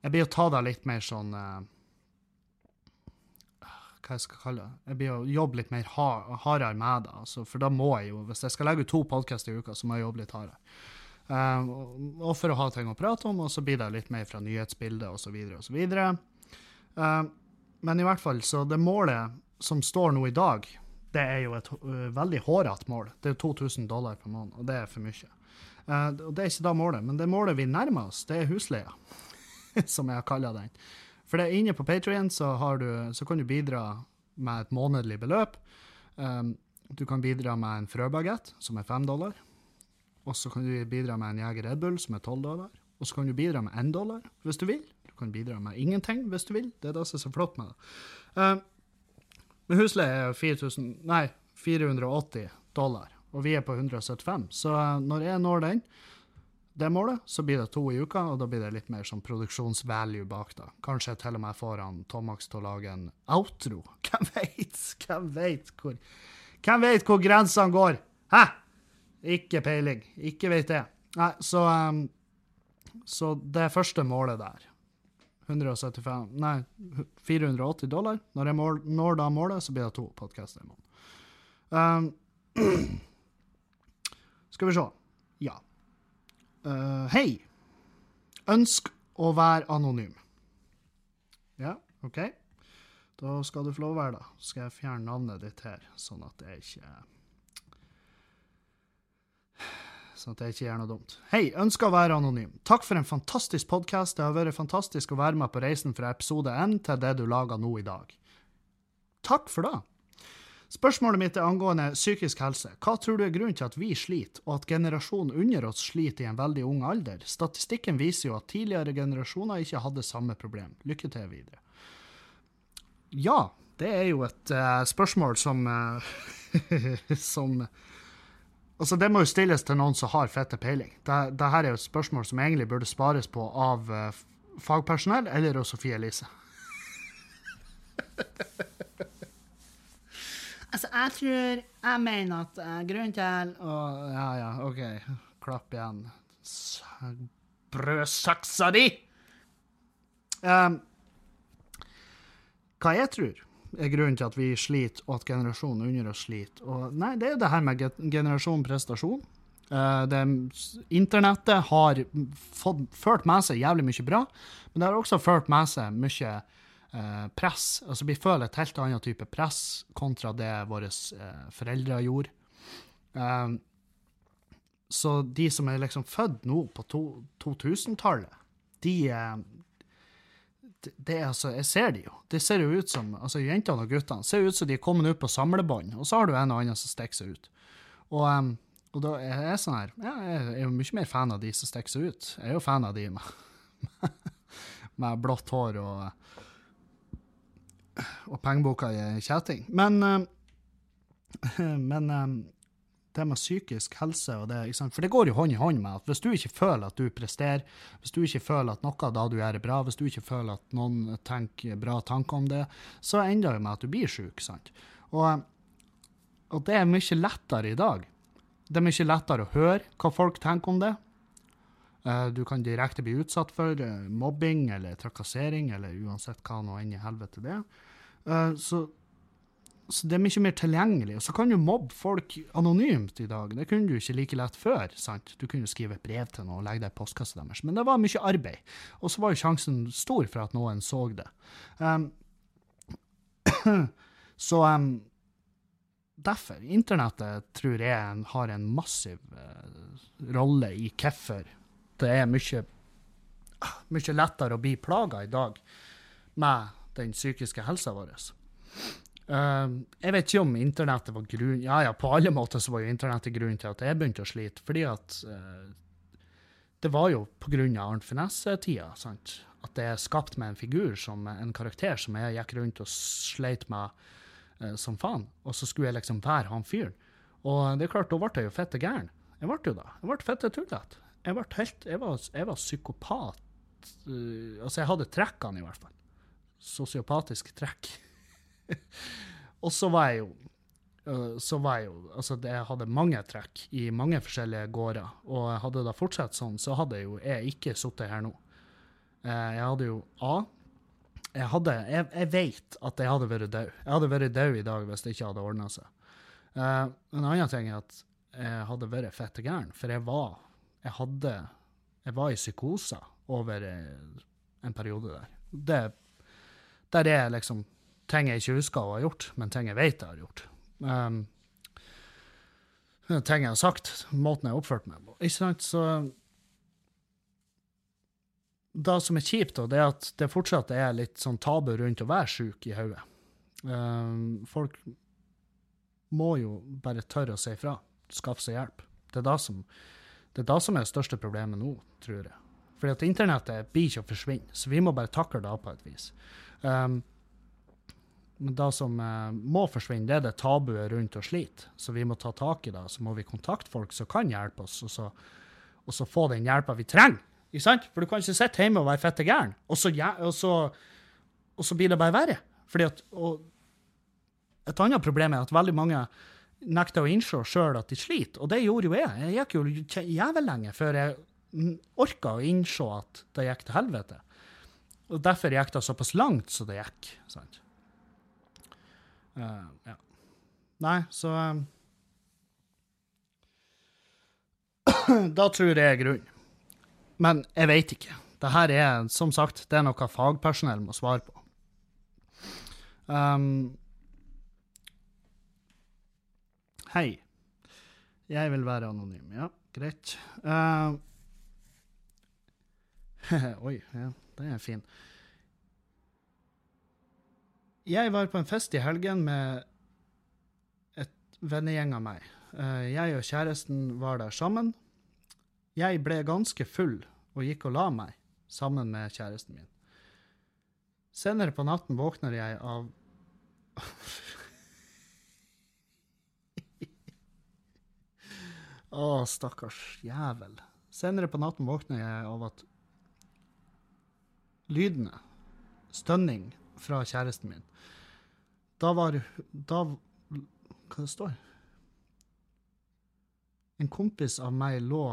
Jeg blir å ta det litt mer sånn uh, Hva jeg skal kalle det? Jeg blir å jobbe litt mer hard, hardere med det. Altså, for da må jeg jo, hvis jeg skal legge ut to podkaster i uka, så må jeg jobbe litt hardere. Uh, og for å ha ting å prate om, og så blir det litt mer fra nyhetsbildet osv. osv. Uh, men i hvert fall, så det målet som står nå i dag, det er jo et uh, veldig hårete mål. Det er 2000 dollar per måned, og det er for mye. Uh, og Det er ikke da målet, men det målet vi nærmer oss, det er husleia, som jeg har kalla den. For det er inne på Patrion så, så, kan du bidra med et månedlig beløp. Um, du kan bidra med en frøbagett, som er fem dollar. Og så kan du bidra med en Jeger Red Bull, som er tolv dollar. Og så kan du bidra med én dollar, hvis du vil. Du kan bidra med ingenting, hvis du vil. Det er det som er så flott med det. Um, men husleie er 4000, nei, 480 dollar, og vi er på 175. Så eh, når jeg når den, det målet, så blir det to i uka, og da blir det litt mer sånn produksjonsvalue bak da. Kanskje jeg til og med får han Tomax til å lage en outro. Hvem veit? Hvem veit hvor Hvem veit hvor grensene går? Hæ? Ikke peiling. Ikke veit det. Nei, så um, Så det første målet der 175 Nei, 480 dollar. Når jeg mål, når da målet, så blir det to podkaster i måneden. Um, skal vi se. Ja. Uh, hei. Ønsk å være anonym. Ja, OK. Da skal du få lov å være det. Så skal jeg fjerne navnet ditt her, sånn at det ikke sånn at jeg ikke gjør noe dumt. Hei, ønsker å være anonym. Takk for en fantastisk podkast. Det har vært fantastisk å være med på reisen fra episode 1 til det du lager nå i dag. Takk for det. Spørsmålet mitt er angående psykisk helse. Hva tror du er grunnen til at vi sliter, og at generasjonen under oss sliter i en veldig ung alder? Statistikken viser jo at tidligere generasjoner ikke hadde samme problem. Lykke til videre. Ja, det er jo et uh, spørsmål som uh, som Altså, Det må jo stilles til noen som har fette peiling. Dette er jo et spørsmål som egentlig burde spares på av uh, fagpersonell eller av Sofie Elise. altså, jeg tror Jeg mener at uh, grunnen til å Ja, ja, OK. Klapp igjen. Brødsaksa di! Um, hva jeg tror er grunnen til at vi sliter, og at generasjonen under oss sliter. Og nei, det er det her med generasjon prestasjon. Uh, det, internettet har fått, ført med seg jævlig mye bra, men det har også ført med seg mye uh, press. Altså Vi føler et helt annet type press kontra det våre eh, foreldre gjorde. så de som er liksom født nå på 2000-tallet, de, det er altså, Jeg ser de jo. Det ser jo ut som altså Jentene og guttene ser ut som de er kommet ut på samlebånd, og så har du en og annen som stikker seg ut. Og, um, og da er jeg sånn her ja, Jeg er jo mye mer fan av de som stikker seg ut. Jeg er jo fan av de med, med blått hår og, og pengeboka i kjetting. Men, um, men det med psykisk helse og det, For det går jo hånd i hånd med at hvis du ikke føler at du presterer, hvis du ikke føler at noe av det du gjør er bra, hvis du ikke føler at noen tenker bra tanker om det, så ender det med at du blir sjuk. Og, og det er mye lettere i dag. Det er mye lettere å høre hva folk tenker om det. Eh, du kan direkte bli utsatt for eh, mobbing eller trakassering, eller uansett hva nå enn i helvete det er. Eh, så så det er mye mer tilgjengelig. Og så kan du mobbe folk anonymt i dag. Det kunne du ikke like lett før. sant? Du kunne skrive et brev til noen og legge det i postkassa deres. Men det var mye arbeid. Og så var jo sjansen stor for at noen så det. Um, så um, derfor. Internettet tror jeg har en massiv uh, rolle i hvorfor det er mye mye lettere å bli plaga i dag med den psykiske helsa vår. Uh, jeg vet ikke om internettet var grunn Ja, ja, på alle måter så var jo internettet grunnen til at jeg begynte å slite. Fordi at uh, det var jo på grunn av Arnt Finesse-tida, sant. At det er skapt med en figur, som en karakter, som jeg gikk rundt og sleit med uh, som faen. Og så skulle jeg liksom være han fyren. Og det er klart, da ble jeg jo fette gæren. Jeg ble jo da. Jeg ble fette tullete. Jeg Jeg jeg var psykopat. altså, jeg hadde trekkene, i hvert fall. Sosiopatisk trekk. og så var jeg jo øh, så var jeg jo Altså, jeg hadde mange trekk i mange forskjellige gårder, og hadde det fortsatt sånn, så hadde jo jeg ikke sittet her nå. Eh, jeg hadde jo A. Jeg hadde Jeg, jeg vet at jeg hadde vært død. Jeg hadde vært død i dag hvis det ikke hadde ordna seg. Uh, en annen ting er at jeg hadde vært fette gæren, for jeg var Jeg hadde Jeg var i psykose over en periode der. Det, der er liksom ting jeg ikke husker å ha gjort, men ting jeg vet jeg har gjort. Um, ting jeg har sagt, måten jeg har oppført meg på. Ikke sant? Så Det som er kjipt, det er at det fortsatt er litt sånn tabu rundt å være sjuk i hodet. Um, folk må jo bare tørre å si ifra. Skaffe seg hjelp. Det er det som, det er det som er det største problemet nå, tror jeg. Fordi at internettet blir ikke å forsvinne, så vi må bare takle det på et vis. Um, men det som uh, må forsvinne, det er det tabuet rundt å slite. Så vi må ta tak i det. Så må vi kontakte folk som kan hjelpe oss, og så, og så få den hjelpa vi trenger. Ikke sant? For du kan ikke sitte hjemme og være fette gæren, og så, og, så, og så, blir det bare verre. Fordi at, et annet problem er at veldig mange nekter å innse sjøl at de sliter, og det gjorde jo jeg. Jeg gikk jo jævlig lenge før jeg orka å innse at det gikk til helvete. Og derfor gikk det såpass langt som det gikk. sant? Uh, ja. Nei, så um, Da tror jeg er grunnen. Men jeg veit ikke. Det her er, som sagt, det er noe fagpersonell må svare på. Um, hei. Jeg vil være anonym. Ja, greit. Uh, Oi, ja, det er fin. Jeg var på en fest i helgen med et vennegjeng av meg. Eh, jeg og kjæresten var der sammen. Jeg ble ganske full og gikk og la meg sammen med kjæresten min. Senere på natten våkner jeg av Å, stakkars jævel. Senere på natten våkner jeg av at lydene, stønning, fra kjæresten min. Da var Da Hva det står En kompis av meg lå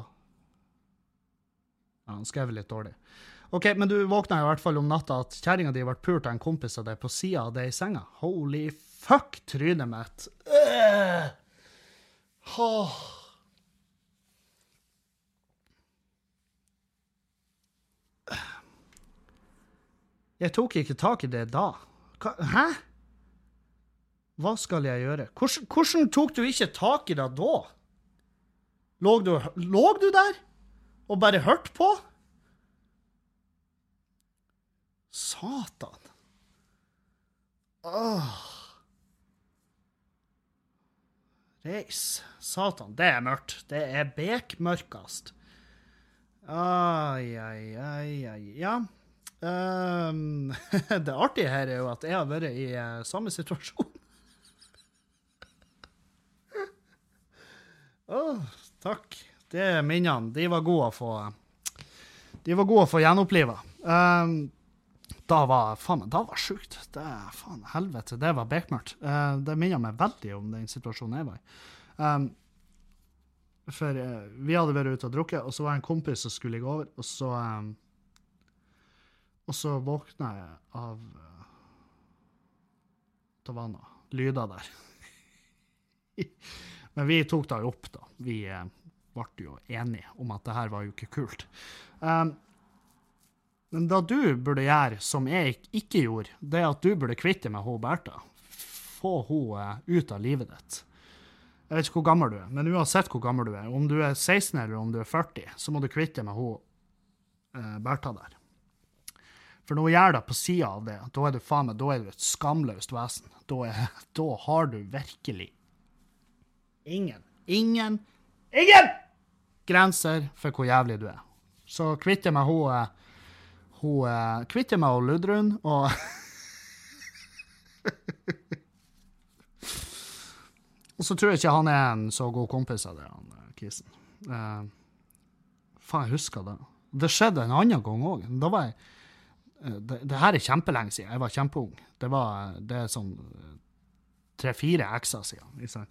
Ja, han skrev litt dårlig. OK, men du våkna i hvert fall om natta at kjerringa di ble pult av en kompis av deg på sida av deg i senga. Holy fuck, trynet mitt. Uh. Oh. Jeg tok ikke tak i det da. Hva? Hæ? Hva skal jeg gjøre? Hvordan, hvordan, tok du ikke tak i det da? Lå du, lå du der og bare hørte på? Satan. Åh. Reis. Satan, det er mørkt. Det er bekmørkest. Ai, ai, ai, ai. Ja. Um, det artige her er jo at jeg har vært i uh, samme situasjon. oh, takk. Det er minnene. De var gode å få De var gode å få gjenoppliva. Um, da var faen meg, da var sjukt. Det faen helvete, det var bekmørkt. Uh, det minner meg veldig om den situasjonen jeg var i. Um, for uh, vi hadde vært ute og drukket, og så var det en kompis som skulle ligge over, og så um, og så våkna jeg av uh, Det var lyder der. Men vi tok det opp, da. Vi uh, ble jo enige om at det her var jo ikke kult. Um, men det du burde gjøre, som jeg ikke gjorde, det er at du burde kvitte med hun Bertha. Få uh, ut av livet ditt. Jeg vet ikke hvor gammel du er, men uansett hvor gammel du er, om du er 16 eller om du er 40, så må du kvitte med hun Bertha der. For når hun gjør det på sida av det, da er du faen meg, da er du et skamløst vesen. Da, er, da har du virkelig ingen, ingen, ingen grenser for hvor jævlig du er. Så kvitt jeg meg hun eh, Hun eh, kvitt jeg meg og Ludrun, og Og så tror jeg ikke han er en så god kompis av det, han eh, Kisen. Uh, faen, jeg husker det. Det skjedde en annen gang òg. Da var jeg det, det, her er kjempelenge siden. Jeg var kjempeung. Det, var, det er sånn tre-fire ekser siden.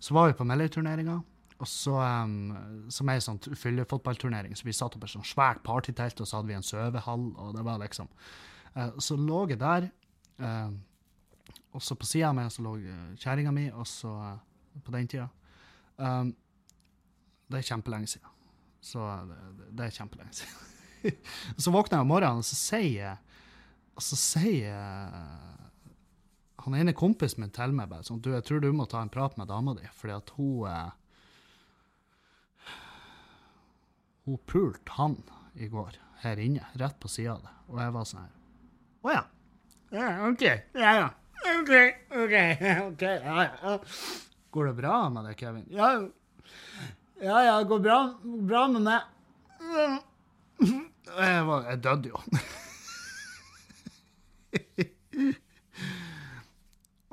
Så var vi på Meløy-turneringa, um, som er ei sånn fyllefotballturnering. Så vi satt opp et sånn svært partytelt, og så hadde vi en søvehall, og det var liksom uh, Så lå jeg der. Uh, og så på sida av meg så lå kjerringa mi, og så på den tida. Um, det er kjempelenge siden. Så det, det er kjempelenge siden. så våkner jeg om morgenen, og så sier og så sier han ene kompisen min til meg bare sånn Du, jeg tror du må ta en prat med dama di, fordi at hun eh, Hun pulte han i går her inne, rett på sida av det. Og jeg var sånn her Å ja. Ja, OK. Ja, ja. OK, OK. ok, ja, ja. Går det bra med deg, Kevin? Ja, ja, ja, det går bra, bra med meg. Jeg, jeg døde jo.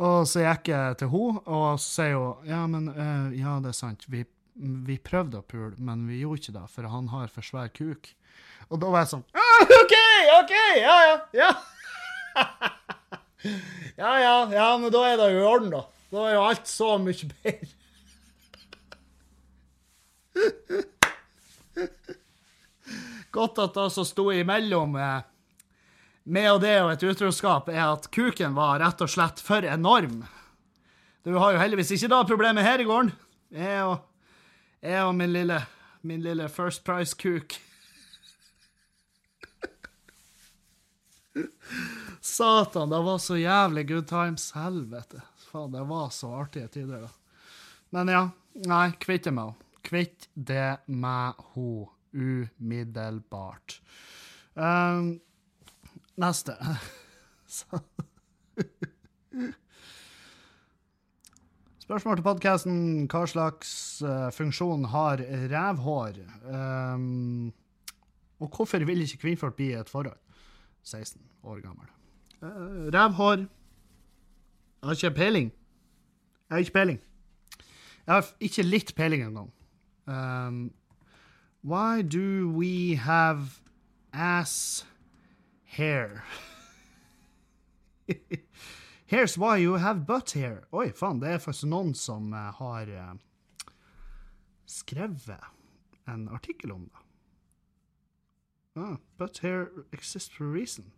og så gikk jeg til henne, og så sier hun ja, men uh, ja, det er sant. Vi, vi prøvde å pule, men vi gjorde ikke det, for han har for svær kuk. Og da var jeg sånn ah, OK, OK, ja, ja. ja. ja, ja, ja, men da er det jo i orden, da. Da er jo alt så mye bedre. Godt at det som sto imellom eh, meg og det og et utroskap, er at kuken var rett og slett for enorm. Du har jo heldigvis ikke da problemet her i gården. Jeg og, jeg og min lille, min lille First Price-kuk. Satan, det var så jævlig good times. Helvete faen, det var så artige tider, da. Men ja, nei, kvitt det med henne. Kvitt det med henne umiddelbart. Um, neste. Spørsmål til podkasten. Hva slags uh, funksjon har revhår? Um, og hvorfor vil ikke kvinnfolk bli i et forhold? 16 år gammel. Uh, revhår jeg har ikke peiling. Jeg har ikke peiling. Jeg har ikke litt peiling engang. Um, why do we have ass hair? Here's why you have butt hair. Oi, faen, det er faktisk noen som uh, har uh, skrevet en artikkel om det. Ah, butt hair exists for a reason.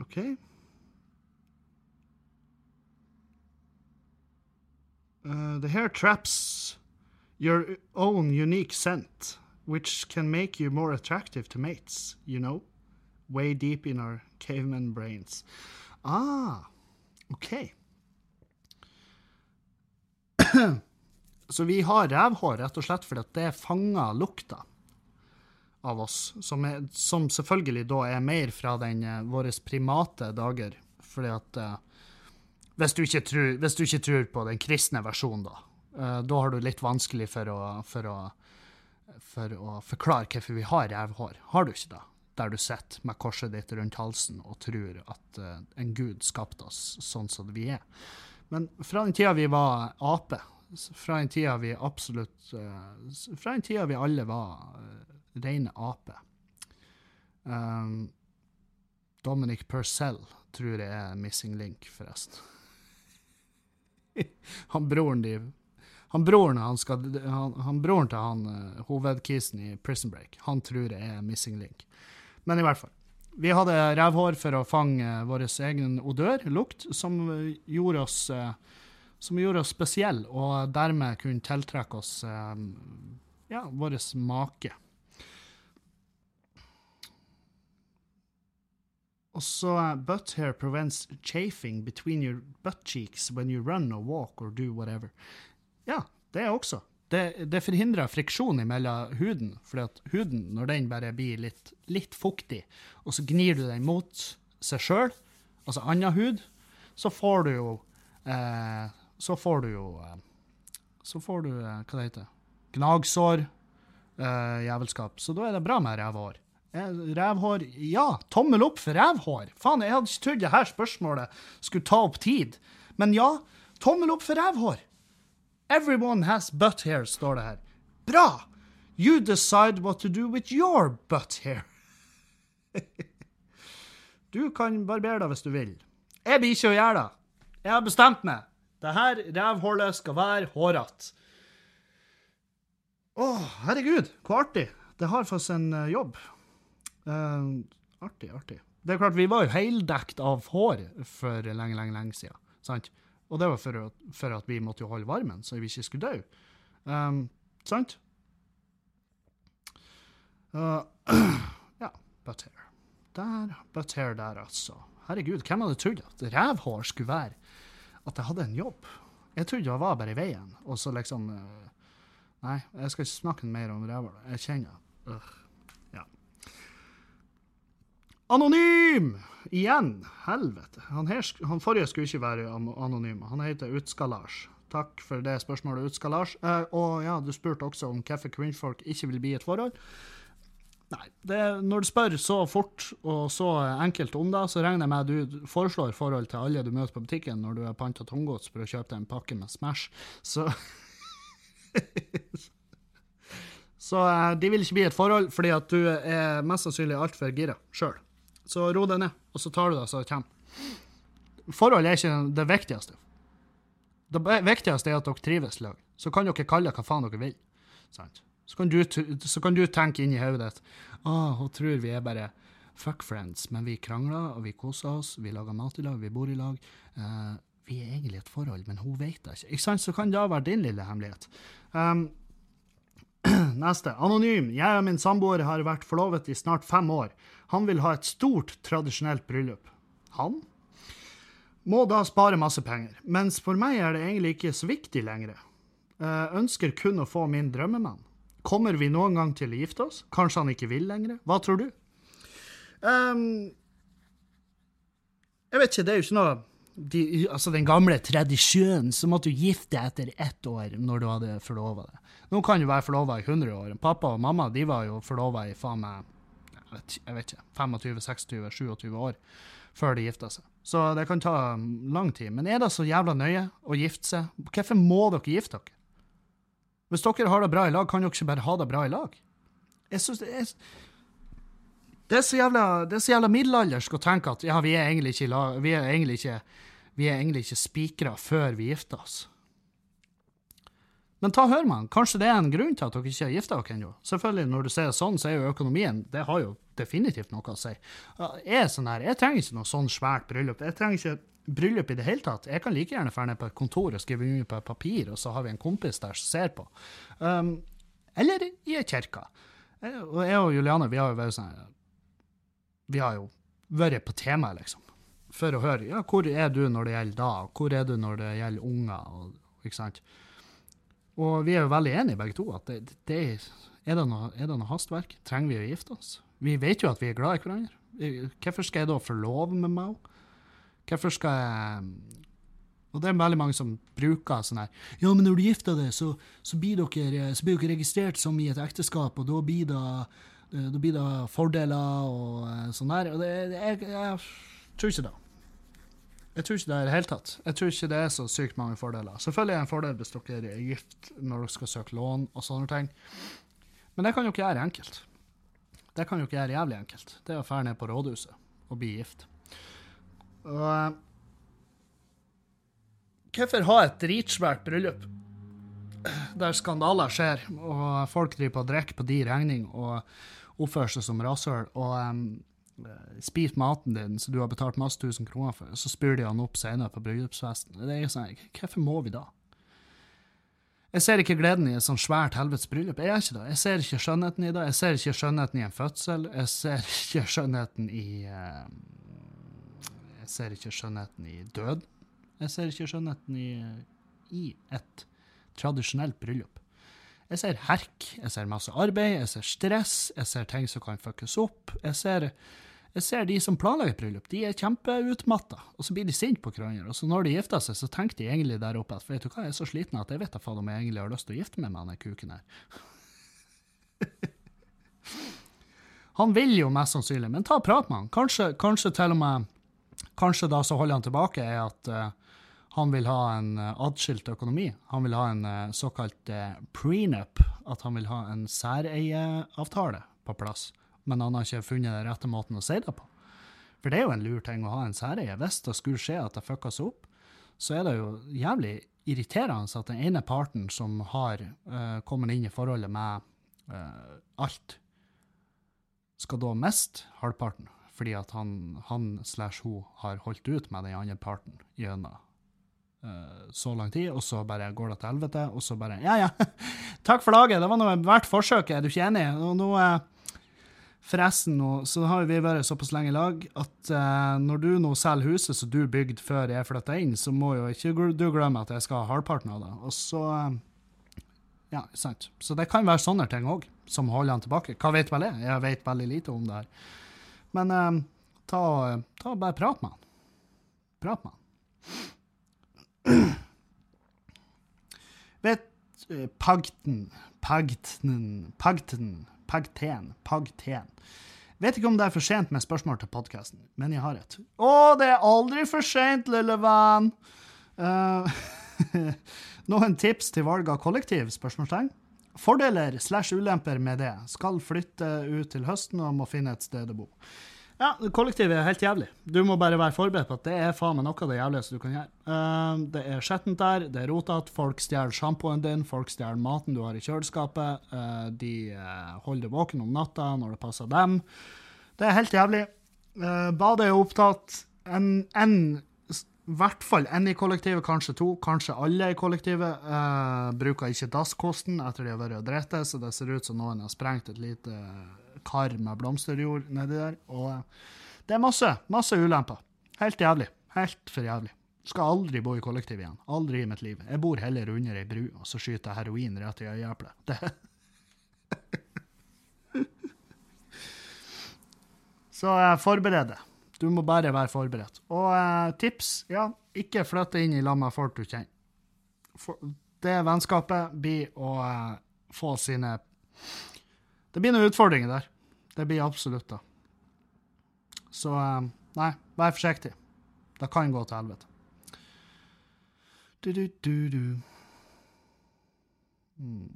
OK. Uh, the hair traps your own unique scent, which can make you more attractive to mates, you know? Way deep in our caveman brains. Ah, OK. Så vi har rævhår rett og slett fordi at det fanger lukta av oss, som, er, som, selvfølgelig da er mer fra den uh, våre primate dager. Fordi at uh, hvis du tror, du ikke tror på den kristne versjonen, da. Uh, da har du litt vanskelig for å, for å, for å forklare hvorfor vi har revhår. Har du ikke det? Der du sitter med korset ditt rundt halsen og tror at uh, en gud skapte oss sånn som vi er. Men fra den tida vi var ape, fra den tida vi absolutt uh, Fra den tida vi alle var rene ape um, Dominic Purcell tror jeg er missing link, forresten. han broren de han broren, han skal, han, han broren til han uh, hovedkisen i Prison Break, han tror jeg er missing link. Men i hvert fall. Vi hadde revhår for å fange vår egen odør, lukt, som gjorde oss uh, som gjorde oss spesielle, og dermed kunne tiltrekke oss um, ja, vår make. Og så butt hair prevents chafing between your butt cheeks when you run or walk or do whatever. Ja, det også. Det, det forhindrer friksjon mellom huden, fordi at huden, når den bare blir litt, litt fuktig, og så gnir du den mot seg sjøl, altså annen hud, så får du jo eh, Så får du jo eh, Så får du eh, Hva det heter Gnagsår. Eh, jævelskap. Så da er det bra med revhår. Revhår Ja, tommel opp for revhår! Faen, jeg hadde ikke trodd det her spørsmålet skulle ta opp tid. Men ja, tommel opp for rævhår! Everyone has butt hair, står det her. Bra! You decide what to do with your butt hair. du kan barbere deg hvis du vil. Jeg blir ikke å gjøre det. Jeg har bestemt meg. Det her skal være hårete. Å, herregud, hvor artig. Det har faktisk en uh, jobb. Uh, artig, artig. Det er klart, vi var jo heildekt av hår for lenge, lenge, lenge siden. Sant? Og det var for, at- for at vi måtte jo holde varmen, så vi ikke skulle dø. Um, sant? Uh, ja, but hair. Der, but hair der, altså. Herregud, hvem hadde trodd at rævhår skulle være at jeg hadde en jobb? Jeg trodde det var bare i veien, og så liksom uh, Nei, jeg skal ikke snakke mer om rævhår. Jeg kjenner uh. Anonym! Igjen. Helvete. Han, her, han forrige skulle ikke være anonym. Han heter Utskalasj. Takk for det spørsmålet, Utskalasj. Eh, og ja, du spurte også om hvorfor kvinnfolk ikke vil bli et forhold. Nei, det, når du spør så fort og så enkelt om det, så regner jeg med at du foreslår forhold til alle du møter på butikken når du har panta tomgods for å kjøpe deg en pakke med Smash. Så Så eh, de vil ikke bli et forhold fordi at du er mest sannsynlig altfor gira sjøl. Så ro deg ned, og så tar du deg så det kommer. Forhold er ikke det viktigste. Det viktigste er at dere trives i lag. Så kan dere kalle det hva faen dere vil. Så kan du, så kan du tenke inni hodet ditt Å, hun tror vi er bare fuck friends, men vi krangler, og vi koser oss, vi lager mat i lag, vi bor i lag. Uh, vi er egentlig et forhold, men hun vet det ikke. Ikke sant? Så kan det være din lille hemmelighet. Um, Neste. Anonym. Jeg og min samboer har vært forlovet i snart fem år. Han vil ha et stort, tradisjonelt bryllup. Han? Må da spare masse penger. Mens for meg er det egentlig ikke så viktig lenger. Jeg ønsker kun å få min drømmemann. Kommer vi noen gang til å gifte oss? Kanskje han ikke vil lenger? Hva tror du? Um, jeg vet ikke, det er jo ikke noe de, altså Den gamle tradisjonen, så måtte du gifte deg etter ett år når du hadde forlova deg. Nå kan du være forlova i 100 år. Pappa og mamma de var jo forlova i faen meg jeg vet ikke, 25, 26, 27 år før de gifter seg. Så det kan ta lang tid. Men er det så jævla nøye å gifte seg? Hvorfor må dere gifte dere? Hvis dere har det bra i lag, kan dere ikke bare ha det bra i lag? Jeg synes det er det er så jævla, det jævla middelaldersk å tenke at ja, vi er egentlig ikke, vi er egentlig ikke, vi ikke spikra før vi gifter oss. Men ta hør, man. Kanskje det er en grunn til at dere ikke har gifta dere ennå. Selvfølgelig, når du ser sånn, så er jo økonomien Det har jo definitivt noe å si. Jeg sånn her, jeg trenger ikke noe sånn svært bryllup. Jeg trenger ikke bryllup i det hele tatt. Jeg kan like gjerne dra ned på et kontor og skrive under på et papir, og så har vi en kompis der som ser på. Um, eller i ei kirke. Og jeg og Juliane, vi har jo vært sånn Vi har jo vært på temaet, liksom. For å høre ja, hvor er du når det gjelder da, hvor er du når det gjelder unger, og, ikke sant. Og vi er jo veldig enige begge to at det, det er, det noe, er det noe hastverk? Trenger vi å gifte oss? Vi vet jo at vi er glad i hverandre. Hvorfor skal jeg da forlove med meg? Hvorfor skal jeg Og det er veldig mange som bruker sånn her Ja, men når du gifter deg, så, så, blir dere, så blir dere registrert som i et ekteskap, og da blir det, eh, da blir det fordeler og eh, sånn der. Og det, jeg, jeg tror ikke det. Jeg tror ikke det i det hele tatt. Jeg tror ikke det er så sykt mange fordeler. Selvfølgelig er det en fordel hvis dere er gift når dere skal søke lån og sånne ting. Men det kan jo ikke gjøre enkelt. Det kan jo ikke gjøre jævlig enkelt. Det er å dra ned på rådhuset og bli gift. Og eh, Hvorfor ha et dritsvært bryllup der skandaler skjer, og folk driver på og drikker på din regning og oppfører seg som rasshøl, og um, spiser maten din som du har betalt masse tusen kroner for, så spyr de han opp senere på bryllupsfesten. Det er jo sånn, Hvorfor må vi da? Jeg ser ikke gleden i et sånn svært helvetes bryllup. Jeg er ikke det. Jeg ser ikke skjønnheten i det. Jeg ser ikke skjønnheten i en fødsel. Jeg ser ikke skjønnheten i eh, Jeg ser ikke skjønnheten i død. Jeg ser ikke skjønnheten i, i et tradisjonelt bryllup. Jeg ser herk, jeg ser masse arbeid, jeg ser stress, jeg ser ting som kan fuckes opp. Jeg ser, jeg ser de som planlegger bryllup, de er kjempeutmatta, og så blir de sinte på hverandre. Og så når de gifter seg, så tenker de egentlig der oppe at vet du hva, jeg er så sliten at jeg vet da faen om jeg egentlig har lyst til å gifte meg med denne kuken her. han vil jo mest sannsynlig, men ta prat med han. Kanskje, kanskje til og med Kanskje da så holder han tilbake er at uh, han vil ha en uh, atskilt økonomi. Han vil ha en uh, såkalt prenup, at han vil ha en særeieavtale på plass. Men han har ikke funnet den rette måten å si det på. For det er jo en lur ting å ha en særeie. Hvis det skulle skje at det fucka seg opp, så er det jo jævlig irriterende at den ene parten som har kommet inn i forholdet med alt, skal da miste halvparten fordi at han, han slash hun har holdt ut med den andre parten gjennom uh, så lang tid, og så bare går det til helvete, og så bare Ja, ja, takk for laget, det var nå verdt forsøket, er du ikke enig? Nå uh, Forresten, nå, så har vi vært såpass lenge i lag at uh, når du nå selger huset som du bygde før jeg flytta inn, så må jo ikke du glemme at jeg skal ha halvparten av det. Og så Ja, sant. Så det kan være sånne ting òg, som holder han tilbake. Hva vet vel jeg? Jeg vet veldig lite om det her. Men eh, ta, ta bare prat med han. Prat med han. Vet uh, Pagten Pagten Pagten Pagten Pagten. Vet ikke om det er for sent med spørsmål til podkasten, men jeg har et. Å, det er aldri for sent, lille venn! Uh, noen tips til valg av kollektiv? spørsmålstegn? Fordeler slash ulemper med det. Skal flytte ut til høsten og må finne et sted å bo. Ja, kollektivet er helt jævlig. Du må bare være forberedt på at det er faen meg noe av det jævligste du kan gjøre. Uh, det er skjettent der, det er rotete, folk stjeler sjampoen din, folk stjeler maten du har i kjøleskapet, uh, de uh, holder deg våken om natta når det passer dem. Det er helt jævlig. badet er opptatt. En, en i hvert fall én i kollektivet, kanskje to, kanskje alle i kollektivet. Bruker ikke dasskosten etter de har vært og drept, så det ser ut som noen har sprengt et lite kar med blomsterjord nedi der. Og uh, det er masse, masse ulemper. Helt jævlig. Helt for jævlig. Skal aldri bo i kollektiv igjen. Aldri i mitt liv. Jeg bor heller under ei bru, og så skyter jeg heroin rett i øyeeplet. Så uh, forbered deg. Du må bare være forberedt. Og eh, tips ja, ikke flytte inn i lag med folk du kjenner. Det vennskapet blir å eh, få sine Det blir noen utfordringer der. Det blir absolutt det. Så eh, nei, vær forsiktig. Det kan gå til helvete. Du, du, du, du. Hmm.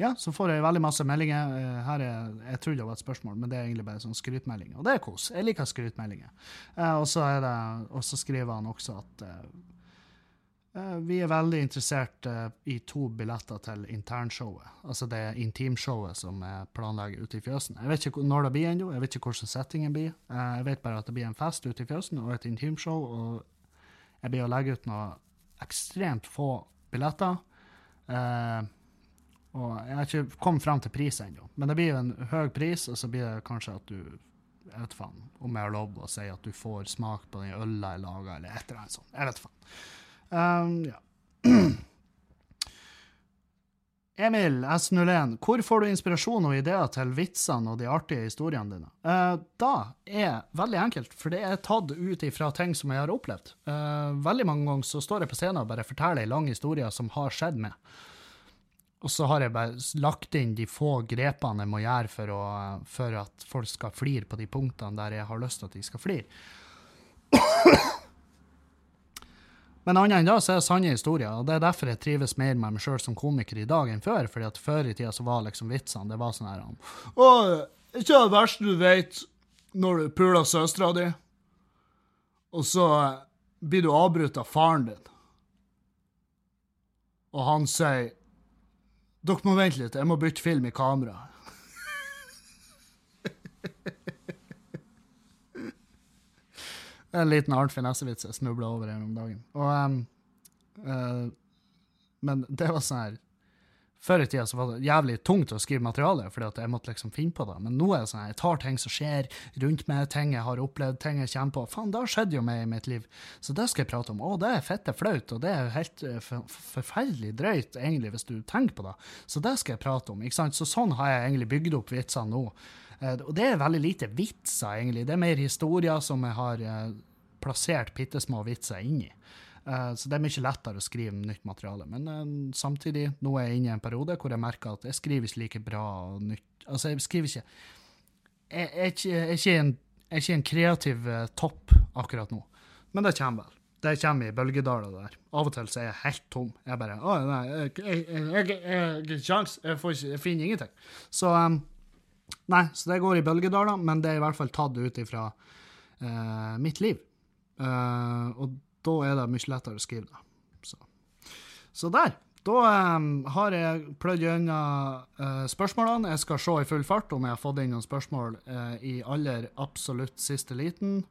Ja, så får jeg veldig masse meldinger. Eh, her er, Jeg trodde det var et spørsmål, men det er egentlig bare sånn skrytmelding. Og det er kos. Jeg liker skrytmeldinger. Eh, og så er skriver han også at vi er veldig interessert eh, i to billetter til internshowet. Altså det intimshowet som er planlegger ute i fjøsen. Jeg vet ikke når det blir ennå, jeg vet ikke hvordan settingen blir. Eh, jeg vet bare at det blir en fest ute i fjøsen og et intimshow, og jeg blir å legge ut noe ekstremt få billetter. Eh, og jeg har ikke kommet fram til pris ennå, men det blir en høy pris, og så blir det kanskje at du jeg vet faen om jeg har lov å si at du får smak på den øla jeg lager, eller et eller annet sånt. Jeg vet faen. Um, ja. Emil S01, hvor får du inspirasjon og ideer til vitsene og de artige historiene dine? Uh, da er veldig enkelt, for det er tatt ut ifra ting som jeg har opplevd. Uh, veldig mange ganger så står jeg på scenen og bare forteller en lang historie som har skjedd meg. Og så har jeg bare lagt inn de få grepene jeg må gjøre for, å, for at folk skal flire på de punktene der jeg har lyst til at de skal flire. Men annet enn da så er det sanne historier, og det er derfor jeg trives mer med meg sjøl som komiker i dag enn før. fordi at før i tida så var liksom vitsene det var sånn her Å, ikke det verste du vet når du puler søstera di, og så blir du avbrutt av faren din, og han sier dere må vente litt, jeg må bytte film i kamera. Det er en liten Arnt Finesse-vits jeg snubla over her om dagen. Og, um, uh, men det var sånn her Før i tida så var det jævlig tungt å skrive materiale, fordi at jeg måtte liksom finne på det. Men nå er det sånn jeg tar ting som skjer rundt meg, ting jeg har opplevd, ting jeg kommer på. Faen, det har skjedd jo meg i mitt liv. Så det skal jeg prate om. Å, det er fette flaut, og det er helt uh, forferdelig drøyt, egentlig, hvis du tenker på det. Så det skal jeg prate om. ikke sant? Så sånn har jeg egentlig bygd opp vitsene nå. Uh, og det er veldig lite vitser, egentlig. Det er mer historier som jeg har uh, plassert bitte små vitser inni. Uh, så det er mye lettere å skrive nytt materiale. Men uh, samtidig, nå er jeg inne i en periode hvor jeg merker at jeg skriver ikke like bra nytt Altså, jeg skriver ikke Jeg, jeg, jeg er, ikke, en, jeg er ikke en kreativ uh, topp akkurat nå. Men det kommer vel. Det kommer i bølgedaler der. Av og til så er jeg helt tom. Jeg bare Å, nei, jeg har ikke kjangs. Jeg, finner ingenting. Så um, Nei, så det går i bølgedaler, men det er i hvert fall tatt ut ifra mitt liv. og da er det mye lettere å skrive det. Så, så der. Da um, har jeg pløyd gjennom uh, spørsmålene. Jeg skal se i full fart om jeg har fått inn noen spørsmål uh, i aller absolutt siste liten.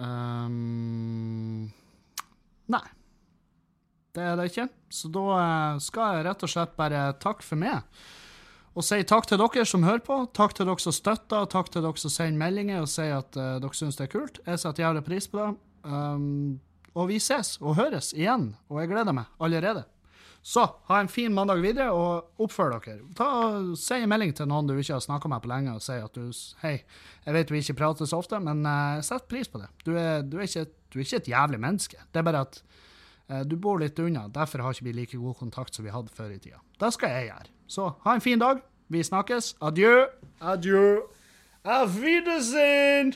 Um, nei. Det er det ikke. Så da uh, skal jeg rett og slett bare takke for meg. Og si takk til dere som hører på, takk til dere som støtter, takk til dere som sender meldinger og sier at dere syns det er kult. Jeg setter jævlig pris på det. Um, og vi ses og høres igjen, og jeg gleder meg allerede. Så ha en fin mandag videre, og oppfør dere. Ta Si en melding til noen du ikke har snakka med på lenge, og si at du Hei, jeg vet vi ikke prater så ofte, men uh, sett pris på det. Du er, du, er ikke, du er, ikke, et jævlig menneske. Det er bare at uh, du bor litt unna. Derfor har ikke vi like god kontakt som vi hadde før i tida. Det skal jeg gjøre. Så ha en fin dag. Vi snakkes. Adjø. Adjø. Auf Wiedersehen.